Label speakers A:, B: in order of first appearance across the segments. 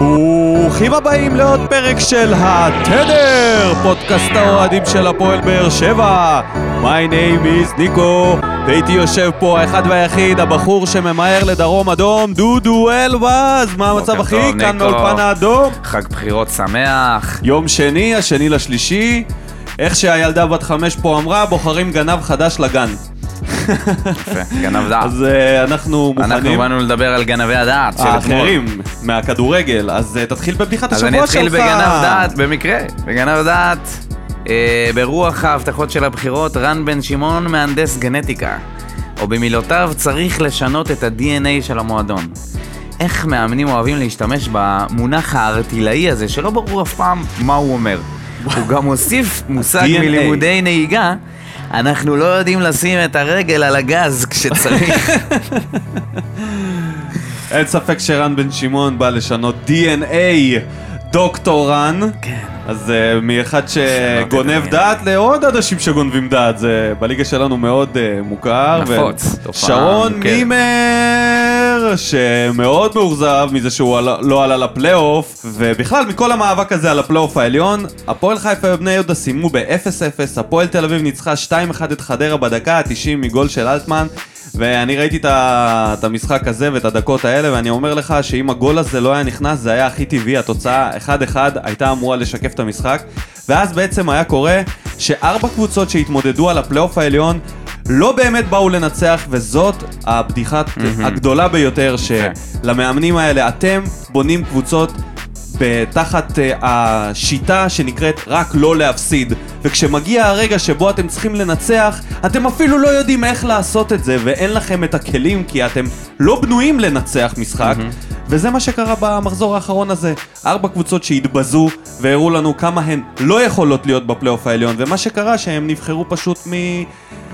A: ברוכים הבאים לעוד פרק של התדר, פודקאסט האוהדים של הפועל באר שבע. My name is ניקו, ואיתי יושב פה האחד והיחיד, הבחור שממהר לדרום אדום, דודו אלבז. מה המצב אחי?
B: טוב,
A: כאן. מאולפן האדום.
B: חג בחירות שמח.
A: יום שני, השני לשלישי. איך שהילדה בת חמש פה אמרה, בוחרים גנב חדש לגן.
B: יפה, גנב דעת.
A: אז אה, אנחנו
B: אנחנו
A: מוכנים.
B: באנו לדבר על גנבי הדעת של אתמול.
A: האחרים, מהכדורגל. אז אה, תתחיל בבדיחת
B: אז
A: השבוע
B: אני
A: שלך.
B: אתחיל בגנב דעת, במקרה. בגנב דעת, אה, ברוח ההבטחות של הבחירות, רן בן שמעון מהנדס גנטיקה. או במילותיו, צריך לשנות את ה-DNA של המועדון. איך מאמנים אוהבים להשתמש במונח הארטילאי הזה, שלא ברור אף פעם מה הוא אומר. הוא גם מוסיף מושג. מלימודי נהיגה, אנחנו לא יודעים לשים את הרגל על הגז כשצריך.
A: אין ספק שרן בן שמעון בא לשנות DNA, דוקטור רן.
B: כן.
A: אז uh, מאחד שגונב
B: את
A: דעת לעוד אנשים שגונבים דעת, זה בליגה שלנו מאוד uh, מוכר.
B: נפוץ, תופעה
A: שרון
B: מוכרת.
A: מימר, שמאוד מאוכזב מזה שהוא עלה, לא עלה לפלייאוף, ובכלל מכל המאבק הזה על הפלייאוף העליון, הפועל חיפה ובני יהודה סיימו ב-0-0, הפועל תל אביב ניצחה 2-1 את חדרה בדקה ה-90 מגול של אלטמן. ואני ראיתי את, המשחק הזה ואת הדקות האלה, ואני אומר לך שאם הגול הזה לא היה נכנס, זה היה הכי טבעי, התוצאה 1-1 הייתה אמורה לשקף את המשחק, ואז בעצם היה קורה שארבע קבוצות שהתמודדו על הפלייאוף העליון לא באמת באו לנצח, וזאת הבדיחה הגדולה ביותר, שלמאמנים האלה, אתם בונים קבוצות תחת uh, השיטה שנקראת רק לא להפסיד. וכשמגיע הרגע שבו אתם צריכים לנצח, אתם אפילו לא יודעים איך לעשות את זה, ואין לכם את הכלים, כי אתם לא בנויים לנצח משחק. וזה מה שקרה במחזור האחרון הזה. ארבע קבוצות שהתבזו והראו לנו כמה הן לא יכולות להיות בפלייאוף העליון, ומה שקרה שהם נבחרו פשוט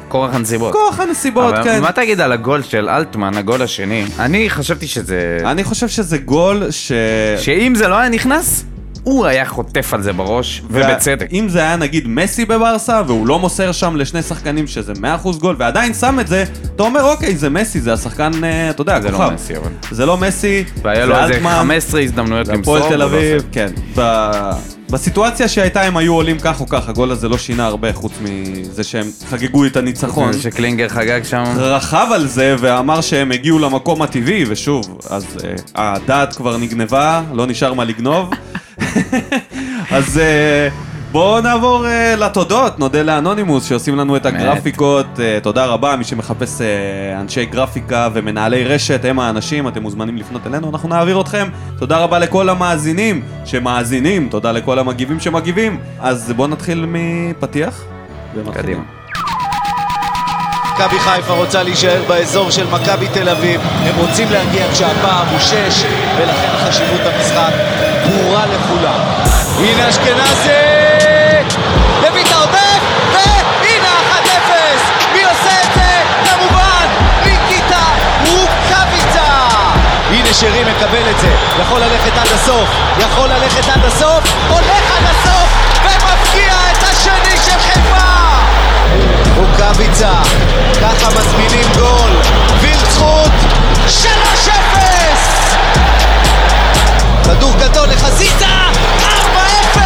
B: כורח הנסיבות.
A: מכוח הנסיבות,
B: אבל
A: כן.
B: מה תגיד על הגול של אלטמן, הגול השני? אני חשבתי שזה...
A: אני חושב שזה גול ש...
B: שאם זה לא היה נכנס, הוא היה חוטף על זה בראש, ובצדק.
A: אם זה היה נגיד מסי בברסה, והוא לא מוסר שם לשני שחקנים שזה 100% גול, ועדיין שם את זה, אתה אומר אוקיי, זה מסי, זה השחקן, אה, אתה יודע,
B: זה לא
A: כוכב.
B: מסי, אבל...
A: זה לא מסי,
B: והיה לו
A: זה
B: איזה
A: אלטמן,
B: 15 הזדמנויות
A: זה
B: למסור.
A: הפועל תל אביב. כן. בסיטואציה שהייתה הם היו עולים כך או כך, הגול הזה לא שינה הרבה חוץ מזה שהם חגגו את הניצחון.
B: שקלינגר חגג שם.
A: רכב על זה ואמר שהם הגיעו למקום הטבעי, ושוב, אז uh, הדעת כבר נגנבה, לא נשאר מה לגנוב. אז uh, בואו נעבור uh, לתודות, נודה לאנונימוס שעושים לנו את. הגרפיקות. Uh, תודה רבה, מי שמחפש uh, אנשי גרפיקה ומנהלי רשת, הם האנשים, אתם מוזמנים לפנות אלינו, אנחנו נעביר אתכם. תודה רבה לכל המאזינים שמאזינים, תודה לכל המגיבים שמגיבים. אז בואו נתחיל מפתיח. ומתחילים.
B: קדימה.
C: מכבי חיפה רוצה להישאר באזור של מכבי תל אביב, הם רוצים להגיע כשהפער הוא שש, ולכן חשיבות המשחק ברורה לכולם. הנה אשכנזי! מקבל את זה, יכול ללכת עד הסוף, יכול ללכת עד הסוף, הולך עד הסוף, ומפקיע את השני של חיפה! רוקאביצה, ככה מזמינים גול, וילצחוט, 3-0! כדור גדול לחזיזה, 4-0!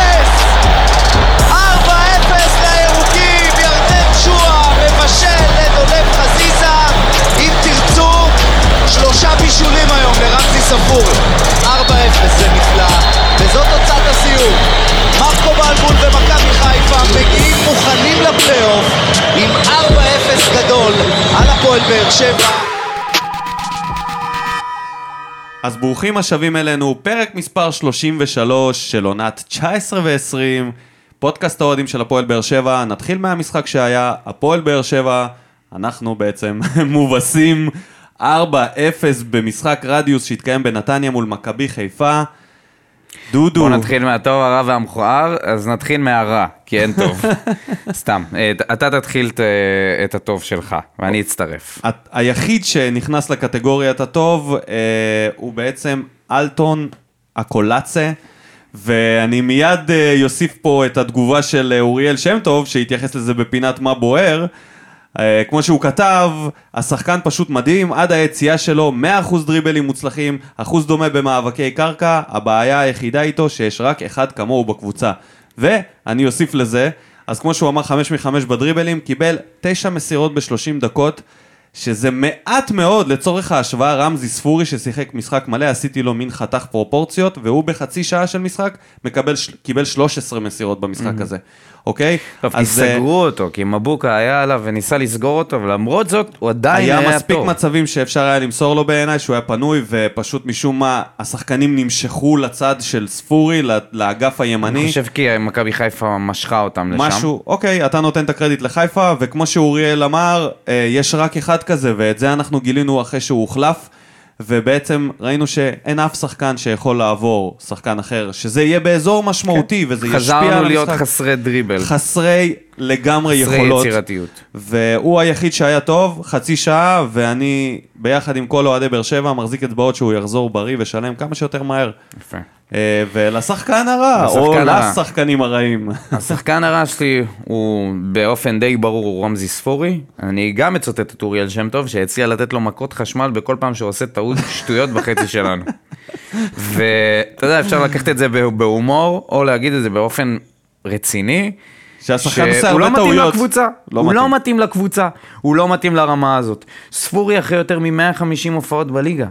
C: 4-0 לירוקים, ירדן שועה מבשל לדולב חזיזה, אם תרצו, שלושה בישולים ספורי. 4-0 זה נפלא, וזאת תוצאת הסיום. מרקו בלבול ומכבי חיפה מגיעים מוכנים לפלייאוף עם 4-0 גדול על הפועל באר שבע.
A: אז ברוכים השבים אלינו, פרק מספר 33 של עונת 19 ו-20, פודקאסט האוהדים של הפועל באר שבע. נתחיל מהמשחק שהיה, הפועל באר שבע, אנחנו בעצם מובסים 4-0 במשחק רדיוס שהתקיים בנתניה מול מכבי חיפה. דודו,
B: בוא נתחיל מהטוב, הרע והמכוער, אז נתחיל מהרע, כי אין טוב. סתם. אה, אתה תתחיל את, אה, את הטוב שלך, ואני אצטרף.
A: היחיד שנכנס לקטגוריית הטוב אה, הוא בעצם אלטון הקולאצה. ואני מיד יוסיף פה את התגובה של אוריאל שם טוב, שהתייחס לזה בפינת מה בוער, כמו שהוא כתב, השחקן פשוט מדהים, עד היציאה שלו 100% דריבלים מוצלחים, אחוז דומה במאבקי קרקע, הבעיה היחידה איתו שיש רק אחד כמוהו בקבוצה. ואני אוסיף לזה, אז כמו שהוא אמר 5 מ-5 בדריבלים, קיבל 9 מסירות ב-30 דקות, שזה מעט מאוד לצורך ההשוואה, רמזי ספורי ששיחק משחק מלא, עשיתי לו מין חתך פרופורציות, והוא בחצי שעה של משחק מקבל, קיבל 13 מסירות במשחק הזה, אוקיי?
B: טוב, כי
A: אז, אה,
B: סגרו אותו, כי מבוקה היה עליו וניסה לסגור אותו, ולמרות זאת, הוא עדיין היה,
A: היה מספיק
B: טוב.
A: מצבים שאפשר היה למסור לו בעיניי, שהוא היה פנוי, ופשוט משום מה השחקנים נמשכו לצד של ספורי, לאגף הימני.
B: אני חושב כי מכבי חיפה משכה אותם לשם.
A: משהו, אוקיי, אתה נותן את הקרדיט לחיפה, וכמו שאוריאל אמר, אה, יש רק אחד כזה, ואת זה אנחנו גילינו אחרי שהוא הוחלף, ובעצם ראינו שאין אף שחקן שיכול לעבור שחקן אחר, שזה יהיה באזור משמעותי, וזה ישפיע על המשחק.
B: כן. חזרנו להיות חסרי דריבל,
A: חסרי לגמרי יכולות.
B: יצירתיות.
A: והוא היחיד שהיה טוב, חצי שעה, ואני ביחד עם כל אוהדי באר שבע מחזיק אצבעות שהוא יחזור בריא ושלם כמה שיותר מהר.
B: יפה.
A: אה, ולשחקן הרע, או. לשחקנים הרעים.
B: השחקן הרע שלי הוא באופן די ברור הוא רמזי ספורי. אני גם מצטט את אוריאל שם טוב שהציע לתת לו מכות חשמל בכל פעם שהוא עושה טעות שטויות בחצי שלנו. ואתה יודע, אפשר לקחת את זה בהומור, או להגיד את זה באופן רציני.
A: שהשחקן עושה
B: לא
A: הרבה
B: מתאים
A: טעויות.
B: לקבוצה,
A: לא
B: הוא לא
A: מתאים.
B: מתאים לקבוצה, הוא לא מתאים לרמה הזאת. ספורי אחרי יותר מ-150 הופעות בליגה.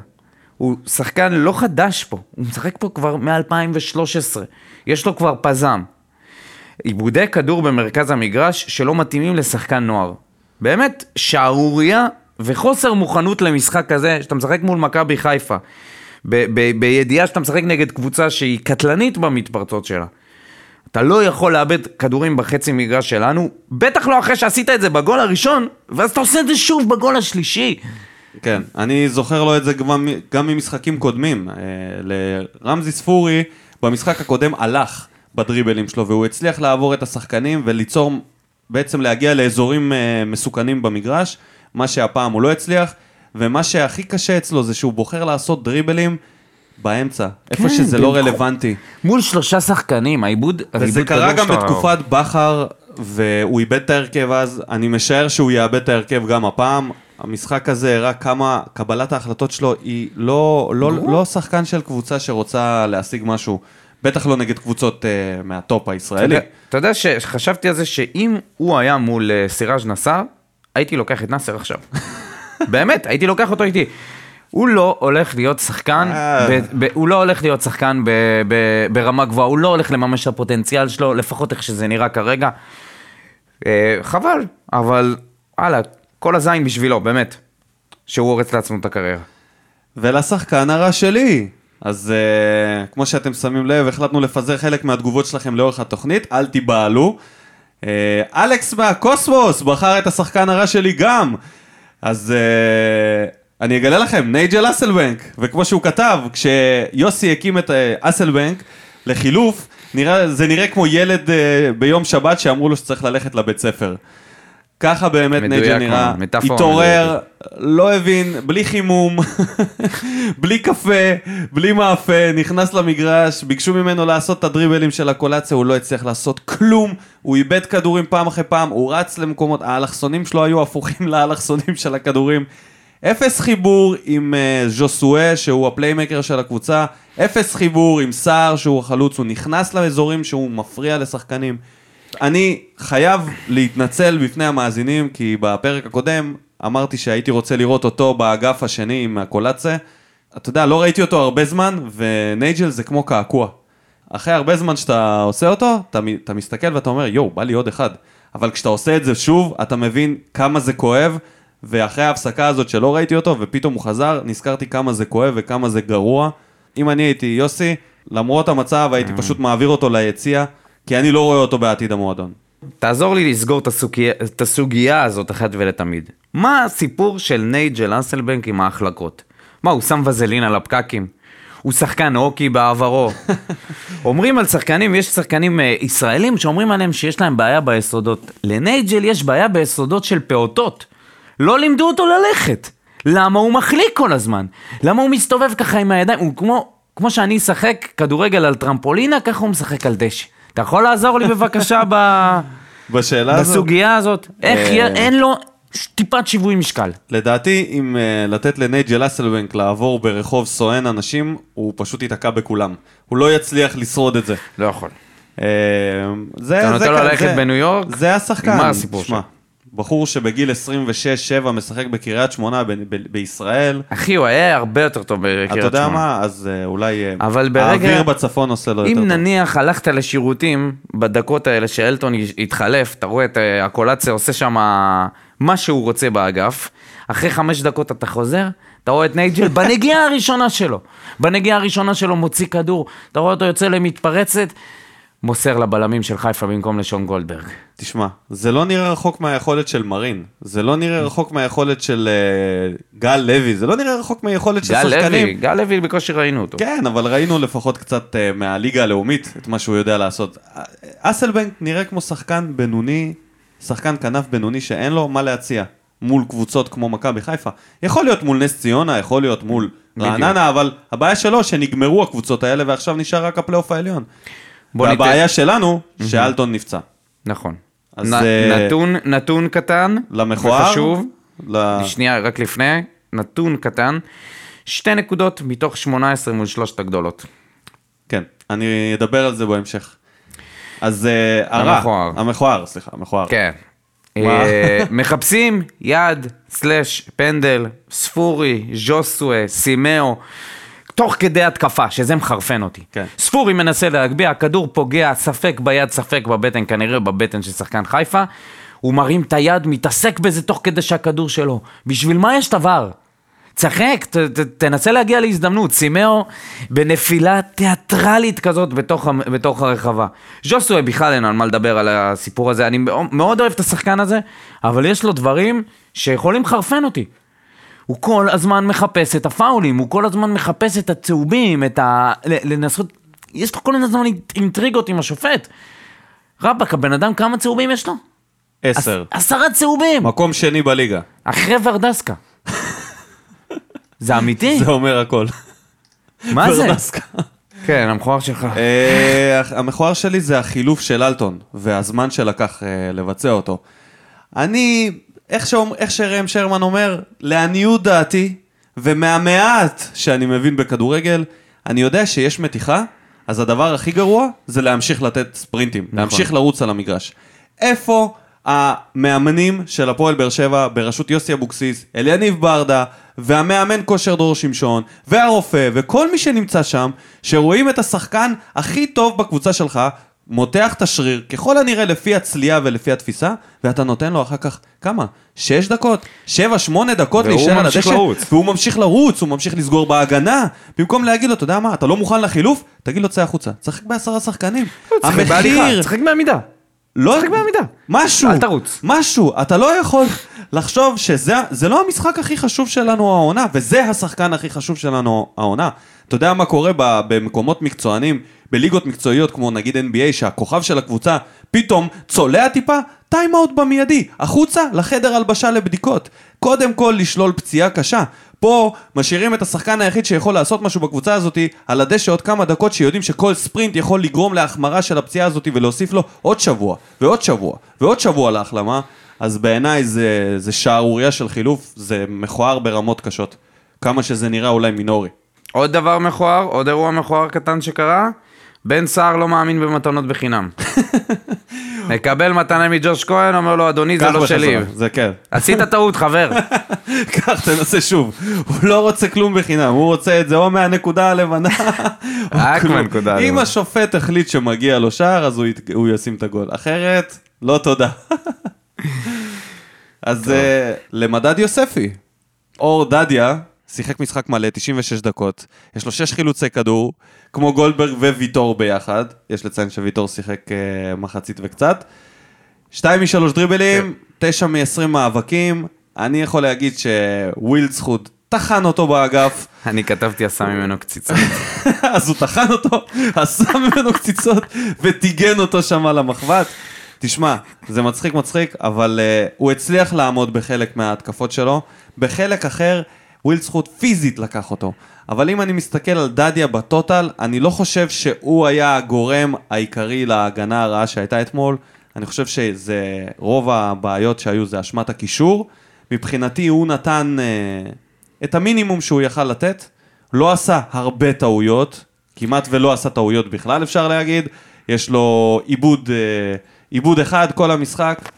B: הוא שחקן לא חדש פה, הוא משחק פה כבר מ-2013. יש לו כבר פזם. עיבודי כדור במרכז המגרש שלא מתאימים לשחקן נוער. באמת, שערורייה וחוסר מוכנות למשחק כזה, שאתה משחק מול מכבי חיפה, ב- ב- בידיעה שאתה משחק נגד קבוצה שהיא קטלנית במתפרצות שלה. אתה לא יכול לאבד כדורים בחצי מגרש שלנו, בטח לא אחרי שעשית את זה בגול הראשון, ואז אתה עושה את זה שוב בגול השלישי.
A: כן, אני זוכר לו את זה גם, גם ממשחקים קודמים. אה, לרמזי ספורי, במשחק הקודם הלך בדריבלים שלו, והוא הצליח לעבור את השחקנים וליצור, בעצם להגיע לאזורים אה, מסוכנים במגרש, מה שהפעם הוא לא הצליח, ומה שהכי קשה אצלו זה שהוא בוחר לעשות דריבלים באמצע, איפה
B: כן,
A: שזה לא רלוונטי.
B: מול שלושה שחקנים, העיבוד...
A: וזה קרה גם בתקופת בכר, והוא איבד את ההרכב אז, אני משער שהוא יאבד את ההרכב גם הפעם. המשחק הזה הראה כמה קבלת ההחלטות שלו היא לא, לא, לא שחקן של קבוצה שרוצה להשיג משהו, בטח לא נגד קבוצות uh, מהטופ הישראלי.
B: אתה יודע שחשבתי על זה שאם הוא היה מול אה, סיראז' נסאר, הייתי לוקח את נאסר עכשיו. באמת, הייתי לוקח אותו איתי. הוא לא הולך להיות שחקן,
A: אה.
B: ב- ב- הוא לא הולך להיות שחקן ב- ב- ברמה גבוהה, הוא לא הולך לממש את הפוטנציאל שלו, לפחות איך שזה נראה כרגע. אה, חבל, אבל הלאה, כל הזין בשבילו, באמת. שהוא הורס לעצמו את הקריירה.
A: ולשחקן הרע שלי. אז uh, כמו שאתם שמים לב, החלטנו לפזר חלק מהתגובות שלכם לאורך התוכנית, אל תיבהלו. Uh, אלכס מהקוסמוס בחר את השחקן הרע שלי גם. אז uh, אני אגלה לכם, נייג'ל אסלבנק, וכמו שהוא כתב, כשיוסי הקים את uh, אסלבנק, לחילוף, נראה, זה נראה כמו ילד uh, ביום שבת שאמרו לו שצריך ללכת לבית ספר. ככה באמת
B: מדויק
A: נייג'ל נראה,
B: מאוד, מטאפורה
A: התעורר, לא הבין, בלי חימום, בלי קפה, בלי מאפה, נכנס למגרש, ביקשו ממנו לעשות את הדריבלים של הקולציה, הוא לא הצליח לעשות כלום, הוא איבד כדורים פעם אחרי פעם, הוא רץ למקומות, האלכסונים שלו היו הפוכים לאלכסונים של הכדורים. אפס חיבור עם uh, ז'וסואה, שהוא ה playmaker של הקבוצה, אפס חיבור עם סער, שהוא החלוץ, הוא נכנס לאזורים שהוא מפריע לשחקנים. אני חייב להתנצל בפני המאזינים, כי בפרק הקודם אמרתי שהייתי רוצה לראות אותו באגף השני עם הקולצה. אתה יודע, לא ראיתי אותו הרבה זמן, ונייג'ל זה כמו קעקוע. אחרי הרבה זמן שאתה עושה אותו, אתה, אתה מסתכל ואתה אומר, יואו, בא לי עוד אחד. אבל כשאתה עושה את זה שוב, אתה מבין כמה זה כואב, ואחרי ההפסקה הזאת שלא ראיתי אותו, ופתאום הוא חזר, נזכרתי כמה זה כואב וכמה זה גרוע. אם אני הייתי יוסי, למרות המצב, הייתי פשוט מעביר אותו ליציע, כי אני לא רואה אותו בעתיד המועדון.
B: תעזור לי לסגור את הסוגיה, את הסוגיה הזאת אחת ולתמיד. מה הסיפור של נייג'ל אסלבנק עם ההחלקות? מה, הוא שם וזלין על הפקקים? הוא שחקן הוקי בעברו. אומרים על שחקנים, יש שחקנים אה, ישראלים שאומרים עליהם שיש להם בעיה ביסודות. לנייג'ל יש בעיה ביסודות של פעוטות. לא לימדו אותו ללכת. למה הוא מחליק כל הזמן? למה הוא מסתובב ככה עם הידיים? הוא כמו, כמו שאני אשחק כדורגל על טרמפולינה, ככה הוא משחק על דשא. אתה יכול לעזור לי בבקשה ב...
A: בשאלה הזאת?
B: בסוגיה הזאת, איך
A: אה.
B: י... אין לו, טיפת שיווי משקל.
A: לדעתי, אם uh, לתת לנייג'ל אסלבנק לעבור ברחוב סואן אנשים, הוא פשוט ייתקע בכולם. הוא לא יצליח לשרוד את זה.
B: לא יכול.
A: אה, זה,
B: אתה נותן לו ללכת בניו יורק?
A: זה השחקן.
B: מה הסיפור
A: שמע, בחור שבגיל 26-7 משחק בקריית שמונה ב- ב- בישראל.
B: אחי, הוא היה הרבה יותר טוב בקריית שמונה.
A: אתה יודע מה? אז אה, אולי אה,
B: אבל ברגע-
A: האוויר בצפון עושה לו יותר
B: אם
A: טוב.
B: נניח הלכת לשירותים בדקות האלה שאלטון התחלף, אתה רואה את אה, הקולציה עושה שם מה שהוא רוצה באגף, אחרי חמש דקות אתה חוזר, אתה רואה את נייג'ל בנגיעה הראשונה שלו. בנגיעה הראשונה שלו מוציא כדור, אתה רואה אותו יוצא למתפרצת, מוסר לבלמים של חיפה במקום לשון גולדברג.
A: תשמע, זה לא נראה רחוק מהיכולת של מרין, זה לא נראה רחוק מהיכולת של אה, גל לוי, זה לא נראה רחוק מהיכולת של
B: גל לוי,
A: שחקנים.
B: גל לוי בקושי ראינו אותו.
A: כן, אבל ראינו לפחות קצת אה, מהליגה הלאומית את מה שהוא יודע לעשות. אה, אסלבנק נראה כמו שחקן בינוני, שחקן כנף בינוני שאין לו מה להציע מול קבוצות כמו מכבי חיפה. יכול להיות מול נס ציונה, יכול להיות מול
B: בדיוק.
A: רעננה, אבל הבעיה שלו שנגמרו הקבוצות האלה ועכשיו נשאר רק הפלייאוף העליון.
B: בוא ניתן-
A: והבעיה שלנו, שאלטון נפצע.
B: נכון.
A: אז,
B: נ-
A: אה,
B: נתון, נתון קטן,
A: למכוער,
B: וחשוב,
A: ל-
B: שנייה, רק לפני, נתון קטן, שתי נקודות מתוך 18 מול שלושת הגדולות.
A: כן, אני אדבר על זה בהמשך. אז אה, הרע,
B: המכוער.
A: המכוער, סליחה, המכוער.
B: כן. אה, מחפשים יד, slash, פנדל, ספורי, ז'וסווה, סימאו, תוך כדי התקפה, שזה מחרפן אותי.
A: כן.
B: ספורי מנסה להגביה, הכדור פוגע, ספק ביד, ספק בבטן, כנראה בבטן של שחקן חיפה. הוא מרים את היד, מתעסק בזה תוך כדי שהכדור שלו. בשביל מה יש עבר? צחק, ת, ת, תנסה להגיע להזדמנות. סימאו בנפילה תיאטרלית כזאת בתוך, בתוך הרחבה. ז'וסווה בכלל אין על מה לדבר על הסיפור הזה. אני מאוד אוהב את השחקן הזה, אבל יש לו דברים שיכולים לחרפן אותי. הוא כל הזמן מחפש את הפאולים, הוא כל הזמן מחפש את הצהובים, את ה... לנסות... יש לו כל הזמן אינטריגות עם השופט. רבאק, הבן אדם, כמה צהובים יש לו?
A: עשר.
B: עש- עשרה צהובים!
A: מקום שני בליגה.
B: אחרי ורדסקה. זה אמיתי?
A: זה אומר הכל.
B: מה זה?
A: ורדסקה.
B: כן, המכוער שלך.
A: אה, המכוער שלי זה החילוף של אלטון, והזמן שלקח אה, לבצע אותו. אני, איך שאומר- איך שראם שרמן אומר, לעניות דעתי, ומהמעט שאני מבין בכדורגל, אני יודע שיש מתיחה, אז הדבר הכי גרוע זה להמשיך לתת ספרינטים,
B: נכון.
A: להמשיך לרוץ על המגרש. איפה המאמנים של הפועל באר שבע בראשות יוסי אבוקסיס, אליניב ברדה, והמאמן כושר דרור שמשון, והרופא, וכל מי שנמצא שם, שרואים את השחקן הכי טוב בקבוצה שלך, מותח את השריר, ככל הנראה לפי הצליעה ולפי התפיסה, ואתה נותן לו אחר כך, כמה? שש דקות? שבע, שמונה דקות
B: והוא
A: להישאר על
B: ממשיך
A: הדשא?
B: לרוץ.
A: והוא ממשיך לרוץ, הוא ממשיך לסגור בהגנה. במקום להגיד לו, אתה יודע מה, אתה לא מוכן לחילוף? תגיד לו, צא החוצה. תשחק בעשרה שחקנים.
B: בהליכה, תשחק בעמידה.
A: לא...
B: תשחק בעמידה.
A: משהו.
B: אל תרוץ.
A: משהו. אתה לא יכול לחשוב שזה זה לא המשחק הכי חשוב שלנו העונה, וזה השחקן הכי חשוב שלנו העונה. אתה יודע מה קורה במקומות מקצוענים, בליגות מקצועיות כמו נגיד NBA, שהכוכב של הקבוצה פתאום צולע טיפה? טיים אאוט במיידי, החוצה לחדר הלבשה לבדיקות. קודם כל לשלול פציעה קשה. פה משאירים את השחקן היחיד שיכול לעשות משהו בקבוצה הזאת על הדשא עוד כמה דקות שיודעים שכל ספרינט יכול לגרום להחמרה של הפציעה הזאת ולהוסיף לו עוד שבוע ועוד שבוע ועוד שבוע להחלמה אז בעיניי זה, זה שערורייה של חילוף, זה מכוער ברמות קשות. כמה שזה נראה אולי מינורי.
B: עוד דבר מכוער, עוד אירוע מכוער קטן שקרה, בן סער לא מאמין במתנות בחינם. מקבל מתנה מג'וש כהן, אומר לו, אדוני, זה לא שלי.
A: זה כן.
B: עשית טעות, חבר.
A: קח, תנסה שוב. הוא לא רוצה כלום בחינם, הוא רוצה את זה או מהנקודה הלבנה. או כלום. אם. השופט החליט שמגיע לו שער, אז הוא, ישים את הגול. אחרת, לא תודה. אז uh, למדד יוספי, אור דדיה שיחק משחק מלא, 96 דקות, יש לו 6 חילוצי כדור, כמו גולדברג וויטור ביחד, יש לציין שוויטור שיחק uh, מחצית וקצת. 2 מ-3 דריבלים, 9 מ-20 מאבקים, אני יכול להגיד שווילדסחוד טחן אותו באגף,
B: אני כתבתי עשה ממנו קציצות.
A: אז הוא טחן אותו, עשה ממנו קציצות וטיגן אותו שם על המחבת. תשמע, זה מצחיק מצחיק, אבל uh, הוא הצליח לעמוד בחלק מההתקפות שלו, בחלק אחר ווילדסחוט פיזית לקח אותו. אבל אם אני מסתכל על דדיה בטוטל, אני לא חושב שהוא היה הגורם העיקרי להגנה הרעה שהייתה אתמול. אני חושב שזה רוב הבעיות שהיו זה אשמת הקישור, מבחינתי הוא נתן אה, את המינימום שהוא יכל לתת, לא עשה הרבה טעויות, כמעט ולא עשה טעויות בכלל אפשר להגיד, יש לו עיבוד, אה, עיבוד אחד כל המשחק.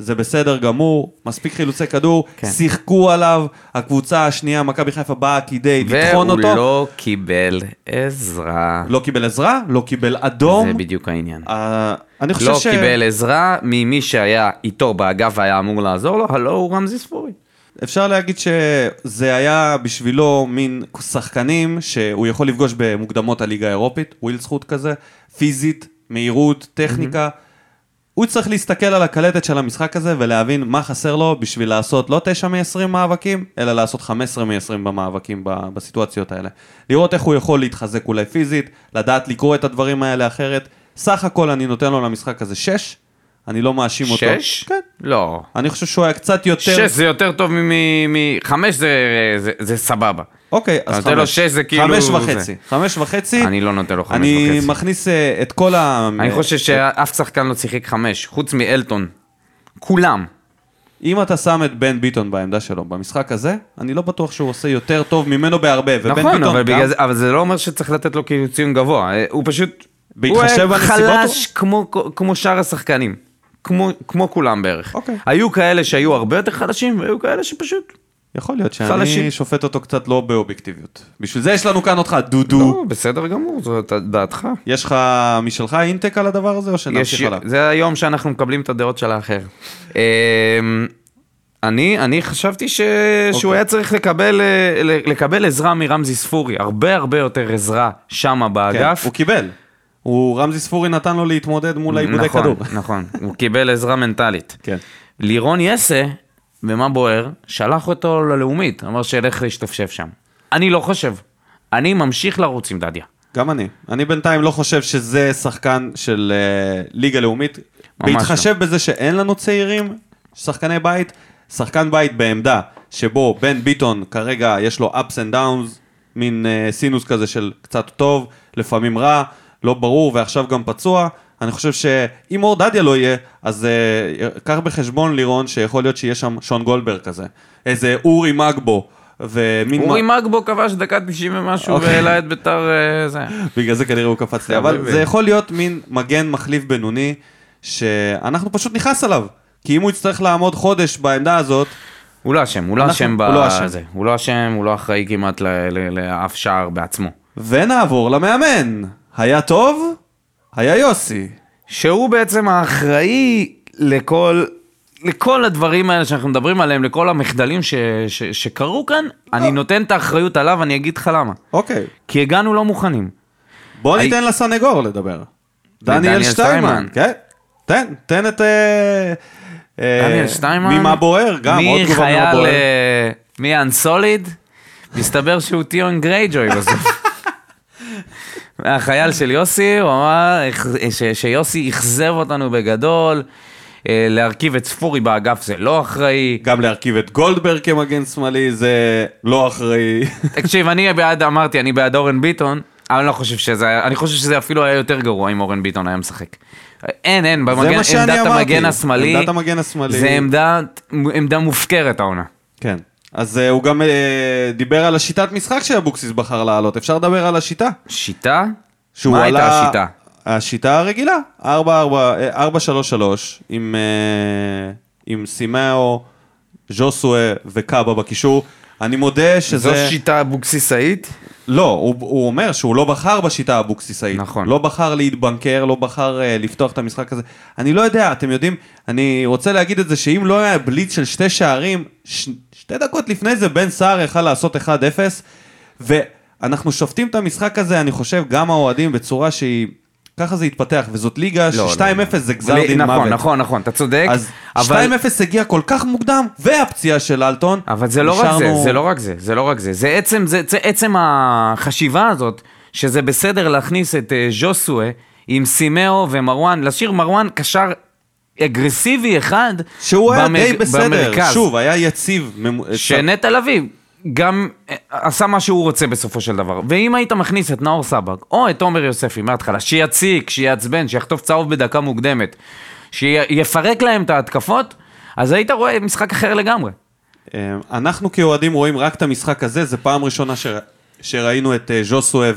A: זה בסדר גמור, מספיק חילוצי כדור,
B: כן.
A: שיחקו עליו, הקבוצה השנייה, מכבי חיפה באה כדי לטחון
B: והוא
A: אותו.
B: לא קיבל עזרה.
A: לא קיבל עזרה, לא קיבל אדום.
B: זה בדיוק העניין.
A: אה, אני חושב
B: לא
A: ש...
B: קיבל עזרה ממי שהיה איתו באגף והיה אמור לעזור לו, הלו הוא רמזי ספורי.
A: אפשר להגיד שזה היה בשבילו מין שחקנים שהוא יכול לפגוש במוקדמות הליגה האירופית, וויל זכות כזה, פיזית, מהירות, טכניקה. הוא צריך להסתכל על הקלטת של המשחק הזה ולהבין מה חסר לו בשביל לעשות לא 9 מ-20 מאבקים, אלא לעשות 15 מ-20 במאבקים בסיטואציות האלה. לראות איך הוא יכול להתחזק אולי פיזית, לדעת לקרוא את הדברים האלה אחרת. סך הכל אני נותן לו למשחק הזה 6, אני לא מאשים אותו.
B: שש?
A: כן.
B: לא.
A: אני חושב שהוא היה קצת יותר...
B: שש זה יותר טוב מחמש זה, זה, זה סבבה.
A: אוקיי, אז
B: אתה נותן לו
A: חמש.
B: שש, זה כאילו
A: חמש
B: זה.
A: וחצי. חמש וחצי.
B: אני לא נותן לו חמש
A: אני
B: וחצי.
A: מכניס אה, את כל ה...
B: אני חושב שאף שחקן לא שיחק חמש, חוץ מאלטון. כולם.
A: אם אתה שם את בן ביטון בעמדה שלו במשחק הזה, אני לא בטוח שהוא עושה יותר טוב ממנו בהרבה.
B: נכון,
A: ביטון
B: אבל,
A: גם-
B: בגלל זה, אבל זה לא אומר שצריך לתת לו כאילו ציון גבוה. אה, הוא פשוט...
A: בהתחשב
B: הוא
A: בנסיבות
B: חלש כמו, כמו שאר השחקנים. כמו, כמו כולם בערך.
A: אוקיי.
B: היו כאלה שהיו הרבה יותר חלשים, והיו כאלה שפשוט...
A: יכול להיות שאני
B: חלשים.
A: שופט אותו קצת לא באובייקטיביות. בשביל זה יש לנו כאן אותך, דודו.
B: לא, בסדר גמור, זאת דעתך.
A: יש לך משלך אינטק על הדבר הזה, או
B: יש,
A: שנמשיך עליו?
B: זה היום שאנחנו מקבלים את הדעות של האחר. אמ, אני, אני חשבתי ש...
A: אוקיי.
B: שהוא היה צריך לקבל, אה, לקבל עזרה מרמזי ספורי, הרבה הרבה יותר עזרה שמה
A: כן,
B: באגף.
A: הוא קיבל. הוא, רמזי ספורי נתן לו להתמודד מול העיבודי
B: נכון,
A: כדור.
B: נכון, הוא קיבל עזרה מנטלית.
A: כן.
B: לירון יסה, במה בוער? שלח אותו ללאומית, אמר שילך להשתפשף שם. אני לא חושב. אני ממשיך לרוץ עם דדיה.
A: גם אני. אני בינתיים לא חושב שזה שחקן של uh, ליגה לאומית.
B: לא.
A: בהתחשב בזה שאין לנו צעירים, שחקני בית, שחקן בית בעמדה שבו בן ביטון כרגע יש לו ups and downs, מין uh, סינוס כזה של קצת טוב, לפעמים רע, לא ברור, ועכשיו גם פצוע. אני חושב שאם אור דדיה לא יהיה, אז uh, קח בחשבון לירון שיכול להיות שיהיה שם שון גולדברג כזה. איזה אורי מגבו. ומין
B: אורי
A: מה-
B: מגבו כבש דקה 90 ומשהו
A: אוקיי.
B: והעלה את ביתר אה, זה.
A: בגלל זה כנראה הוא קפץ לי. אבל זה יכול להיות מין מגן מחליף בינוני, שאנחנו פשוט נכעס עליו. כי אם הוא יצטרך לעמוד חודש בעמדה הזאת,
B: הוא לא אשם, הוא לא אשם
A: הוא לא.
B: בזה. הוא לא אשם, הוא לא אחראי כמעט ל- ל- לאף שער בעצמו.
A: ונעבור למאמן. היה טוב? היה יוסי.
B: שהוא בעצם האחראי לכל, לכל הדברים האלה שאנחנו מדברים עליהם, לכל המחדלים ש, ש, שקרו כאן, אני נותן את האחריות עליו, אני אגיד לך למה.
A: אוקיי.
B: כי הגענו לא מוכנים.
A: בוא
B: הי-
A: ניתן לסנגור לדבר. דניאל. שטיימן. כן. תן, תן את... אה, אה,
B: דניאל שטיימן.
A: ממה בוער, גם עוד תגובה ממה
B: מחייל,
A: בוער.
B: אה, מי אנסוליד, מסתבר שהוא טיון גרייג'וי בסוף. החייל של יוסי, הוא אמר ש- שיוסי אכזב אותנו בגדול, אה, להרכיב את ספורי באגף זה לא אחראי.
A: גם להרכיב את גולדברג כמגן שמאלי זה לא אחראי.
B: תקשיב, אני בעד, אמרתי, אני בעד אורן ביטון, אני לא חושב שזה היה, אני חושב שזה אפילו היה יותר גרוע אם אורן ביטון היה משחק. אין, אין, במגן, עמדת המגן השמאלי,
A: עמדת המגן השמאלי.
B: זה עמדה, עמדה מופקרת העונה.
A: כן. אז uh, הוא גם uh, דיבר על השיטת משחק שאבוקסיס בחר לעלות. אפשר לדבר על השיטה?
B: שיטה?
A: שהוא
B: מה הייתה
A: עלה-
B: השיטה?
A: השיטה הרגילה, 4-4, אה, 4-3-3, עם, uh, עם סימאו, ז'וסואה וקאבה בקישור. אני מודה שזה...
B: זו שיטה אבוקסיסאית?
A: לא, הוא, הוא אומר שהוא לא בחר בשיטה האבוקסיסאית.
B: נכון.
A: לא בחר להתבנקר, לא בחר uh, לפתוח את המשחק הזה. אני לא יודע, אתם יודעים, אני רוצה להגיד את זה שאם לא היה בליץ של שתי שערים, ש, שתי דקות לפני זה בן סער יכל לעשות 1-0, ואנחנו שופטים את המשחק הזה, אני חושב, גם האוהדים בצורה שהיא... ככה זה התפתח, וזאת ליגה
B: לא,
A: ש-2-0
B: לא, לא.
A: זה גזר דין
B: נכון,
A: מוות.
B: נכון, נכון, אתה צודק.
A: אז
B: אבל...
A: 2-0 הגיע כל כך מוקדם, והפציעה של אלטון.
B: אבל זה לא רק זה,
A: נשארנו-
B: זה לא רק זה, זה לא רק זה. זה עצם, זה, זה עצם החשיבה הזאת, שזה בסדר להכניס את אה, ז'וסואה עם סימאו ומרואן, להשאיר מרואן קשר אגרסיבי אחד
A: שהוא היה
B: במר-
A: די בסדר,
B: במרכז.
A: שוב, היה יציב.
B: שנטע לביא גם אה, עשה מה שהוא רוצה בסופו של דבר. ואם היית מכניס את נאור סבג, או את עומר יוספי מההתחלה, שיציק, שיעצבן, שיחטוף צהוב בדקה מוקדמת, שיפרק להם את ההתקפות, אז היית רואה משחק אחר לגמרי.
A: אה, אנחנו כאוהדים רואים רק את המשחק הזה, זו פעם ראשונה ש... שראינו את אה, ז'וסווה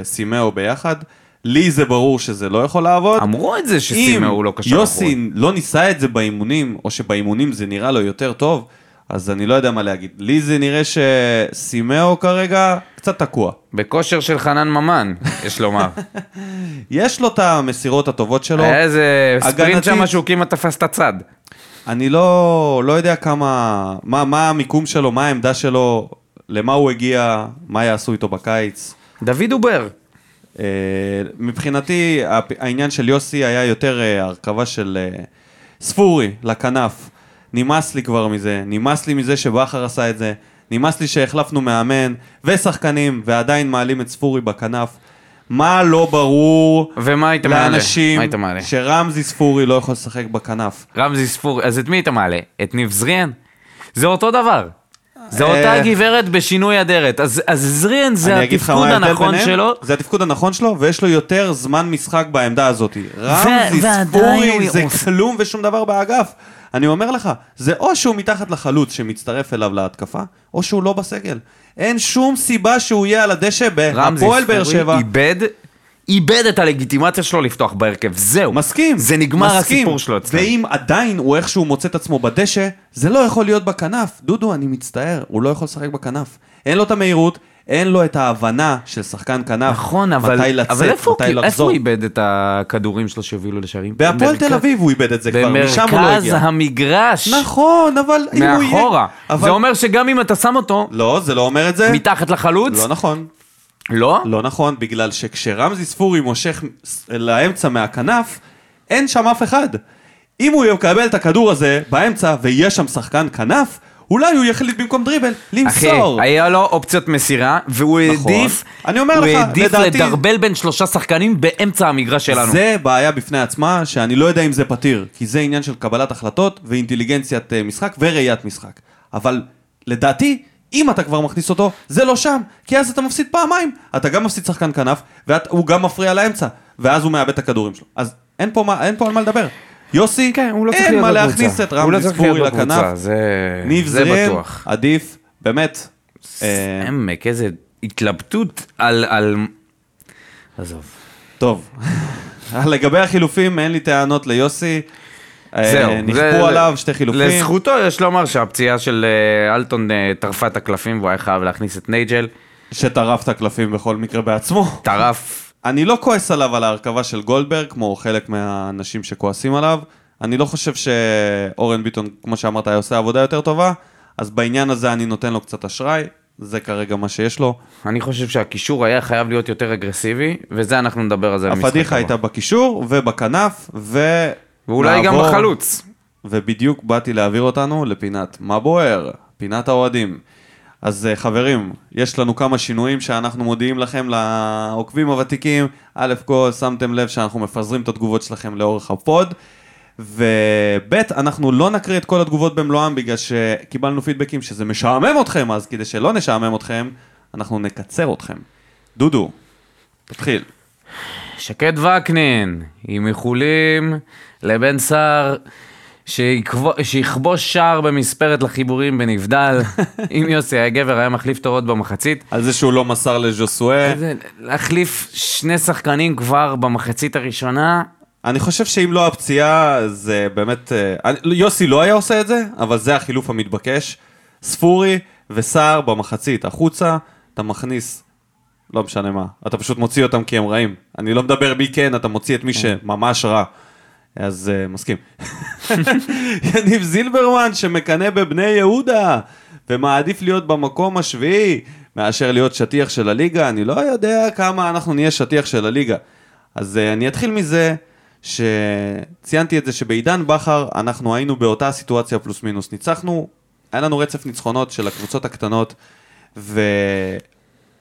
A: וסימאו ביחד. לי זה ברור שזה לא יכול לעבוד.
B: אמרו את זה שסימאו הוא לא קשר
A: אם יוסי לא ניסה את זה באימונים, או שבאימונים זה נראה לו יותר טוב, אז אני לא יודע מה להגיד. לי זה נראה שסימאו כרגע קצת תקוע.
B: בכושר של חנן ממן, יש לומר.
A: יש לו את המסירות הטובות שלו.
B: היה איזה ספרינט. שם שהוא כמעט תפס את הצד.
A: אני לא, לא יודע כמה, מה, מה המיקום שלו, מה העמדה שלו, למה הוא הגיע, מה יעשו איתו בקיץ.
B: דוד דובר.
A: אה, מבחינתי, העניין של יוסי היה יותר אה, הרכבה של אה, ספורי לכנף. נמאס לי כבר מזה, נמאס לי מזה שבכר עשה את זה, נמאס לי שהחלפנו מאמן ושחקנים ועדיין מעלים את ספורי בכנף. מה לא ברור
B: ומה היית מעלה?
A: לאנשים
B: מה היית מעלה?
A: שרמזי ספורי לא יכול לשחק בכנף?
B: רמזי ספור, אז את מי אתה מעלה? את ניב זריאן? זה אותו דבר. זה
A: אה.
B: אותה גברת בשינוי אדרת. אז, זריאן זה התפקוד הנכון? שלו.
A: זה התפקוד הנכון שלו, ויש לו יותר זמן משחק בעמדה הזאת. רמזי, ספורי, זה כלום ושום דבר באגף. אני אומר לך, זה או שהוא מתחת לחלוץ שמצטרף אליו להתקפה, או שהוא לא בסגל. אין שום סיבה שהוא יהיה על הדשא
B: רמזי
A: בהפועל באר
B: ספורי
A: שבע.
B: איבד, איבד את הלגיטימציה שלו לפתוח בהרכב. זהו.
A: מסכים.
B: זה נגמר
A: מסכים.
B: הסיפור שלו אצלנו.
A: ואם עדיין הוא איכשהו מוצא את עצמו בדשא, זה לא יכול להיות בכנף. דודו, אני מצטער, הוא לא יכול לשחק בכנף. אין לו את המהירות, אין לו את ההבנה של שחקן כנף.
B: נכון, אבל,
A: מתי לצאת,
B: אבל איפה,
A: מתי
B: הוא- איפה
A: לחזור.
B: הוא איבד את הכדורים שלו שהובילו לשערים?
A: בהפועל
B: במרכז-
A: תל אביב הוא איבד את זה כבר, משם הוא לא
B: במרכז
A: הגיע.
B: המגרש.
A: נכון, אבל אם הוא יהיה...
B: מאחורה.
A: אבל...
B: זה אומר שגם אם אתה שם אותו
A: לא, זה לא אומר את זה.
B: מתחת לחלוץ,
A: לא נכון.
B: לא?
A: לא נכון, בגלל שכשרמזי ספורי מושך לאמצע מהכנף, אין שם אף אחד. אם הוא יקבל את הכדור הזה באמצע ויש שם שחקן כנף, אולי הוא יחליט במקום דריבל
B: אחי,
A: למסור.
B: היה לו אופציות מסירה, והוא
A: נכון.
B: העדיף,
A: אני אומר
B: הוא
A: לך,
B: העדיף
A: לדעתי-
B: לדרבל בין שלושה שחקנים באמצע המגרש שלנו.
A: זה בעיה בפני עצמה, שאני לא יודע אם זה פתיר, כי זה עניין של קבלת החלטות ואינטליגנציית אה, משחק וראיית משחק. אבל לדעתי, אם אתה כבר מכניס אותו, זה לא שם, כי אז אתה מפסיד פעמיים. אתה גם מפסיד שחקן כנף, והוא גם מפריע לאמצע, ואז הוא מאבד את הכדורים שלו. אז אין פה, מה, אין פה על מה לדבר. יוסי,
B: כן, לא
A: אין מה. להכניס את
B: לא צריך
A: ספורי לכנף.
B: זה-
A: ניב
B: בטוח.
A: עדיף, באמת. אה,
B: עמק, איזה התלבטות על... על... עזוב.
A: טוב, לגבי החילופים, אין לי טענות ליוסי. אה,
B: זהו.
A: נכפו עליו שתי חילופים.
B: לזכותו יש לומר שהפציעה של אה, אלטון אה, טרפה את הקלפים והוא היה חייב להכניס את נייג'ל.
A: שטרף את הקלפים בכל מקרה בעצמו.
B: טרף.
A: אני לא כועס עליו על ההרכבה של גולדברג, כמו חלק מהאנשים שכועסים עליו. אני לא חושב שאורן ביטון, כמו שאמרת, היה עושה עבודה יותר טובה, אז בעניין הזה אני נותן לו קצת אשראי, זה כרגע מה שיש לו.
B: אני חושב שהקישור היה חייב להיות יותר אגרסיבי, וזה אנחנו נדבר על זה במשחק
A: הפדיחה
B: הבא.
A: הייתה בקישור ובכנף, ו...
B: ואולי גם בחלוץ.
A: ובדיוק באתי להעביר אותנו לפינת מה בוער, פינת האוהדים. אז אה, חברים, יש לנו כמה שינויים שאנחנו מודיעים לכם לעוקבים הוותיקים. א' כל, שמתם לב שאנחנו מפזרים את התגובות שלכם לאורך הפוד. וב', אנחנו לא נקריא את כל התגובות במלואם בגלל שקיבלנו פידבקים שזה משעמם אתכם, אז כדי שלא נשעמם אתכם, אנחנו נקצר אתכם. דודו, תתחיל.
B: שקד וקנין, עם איחולים לבן סער, שיכבו- שיכבוש שער במספרת לחיבורים בנבדל. אם יוסי היה גבר, היה מחליף תורות במחצית.
A: על זה שהוא לא מסר לז'וסואה.
B: זה להחליף שני שחקנים כבר במחצית הראשונה,
A: אני חושב שאם לא הפציעה, זה באמת... אה, יוסי לא היה עושה את זה, אבל זה החילוף המתבקש. ספורי וסער במחצית החוצה, אתה מכניס, לא משנה מה, אתה פשוט מוציא אותם כי הם רעים. אני לא מדבר מי כן, אתה מוציא את מי שממש רע. אז uh, מסכים. יניב זילברמן שמקנא בבני יהודה ומעדיף להיות במקום השביעי מאשר להיות שטיח של הליגה, אני לא יודע כמה אנחנו נהיה שטיח של הליגה. אז uh, אני אתחיל מזה שציינתי את זה שבעידן בכר אנחנו היינו באותה סיטואציה פלוס מינוס. ניצחנו, היה לנו רצף ניצחונות של הקבוצות הקטנות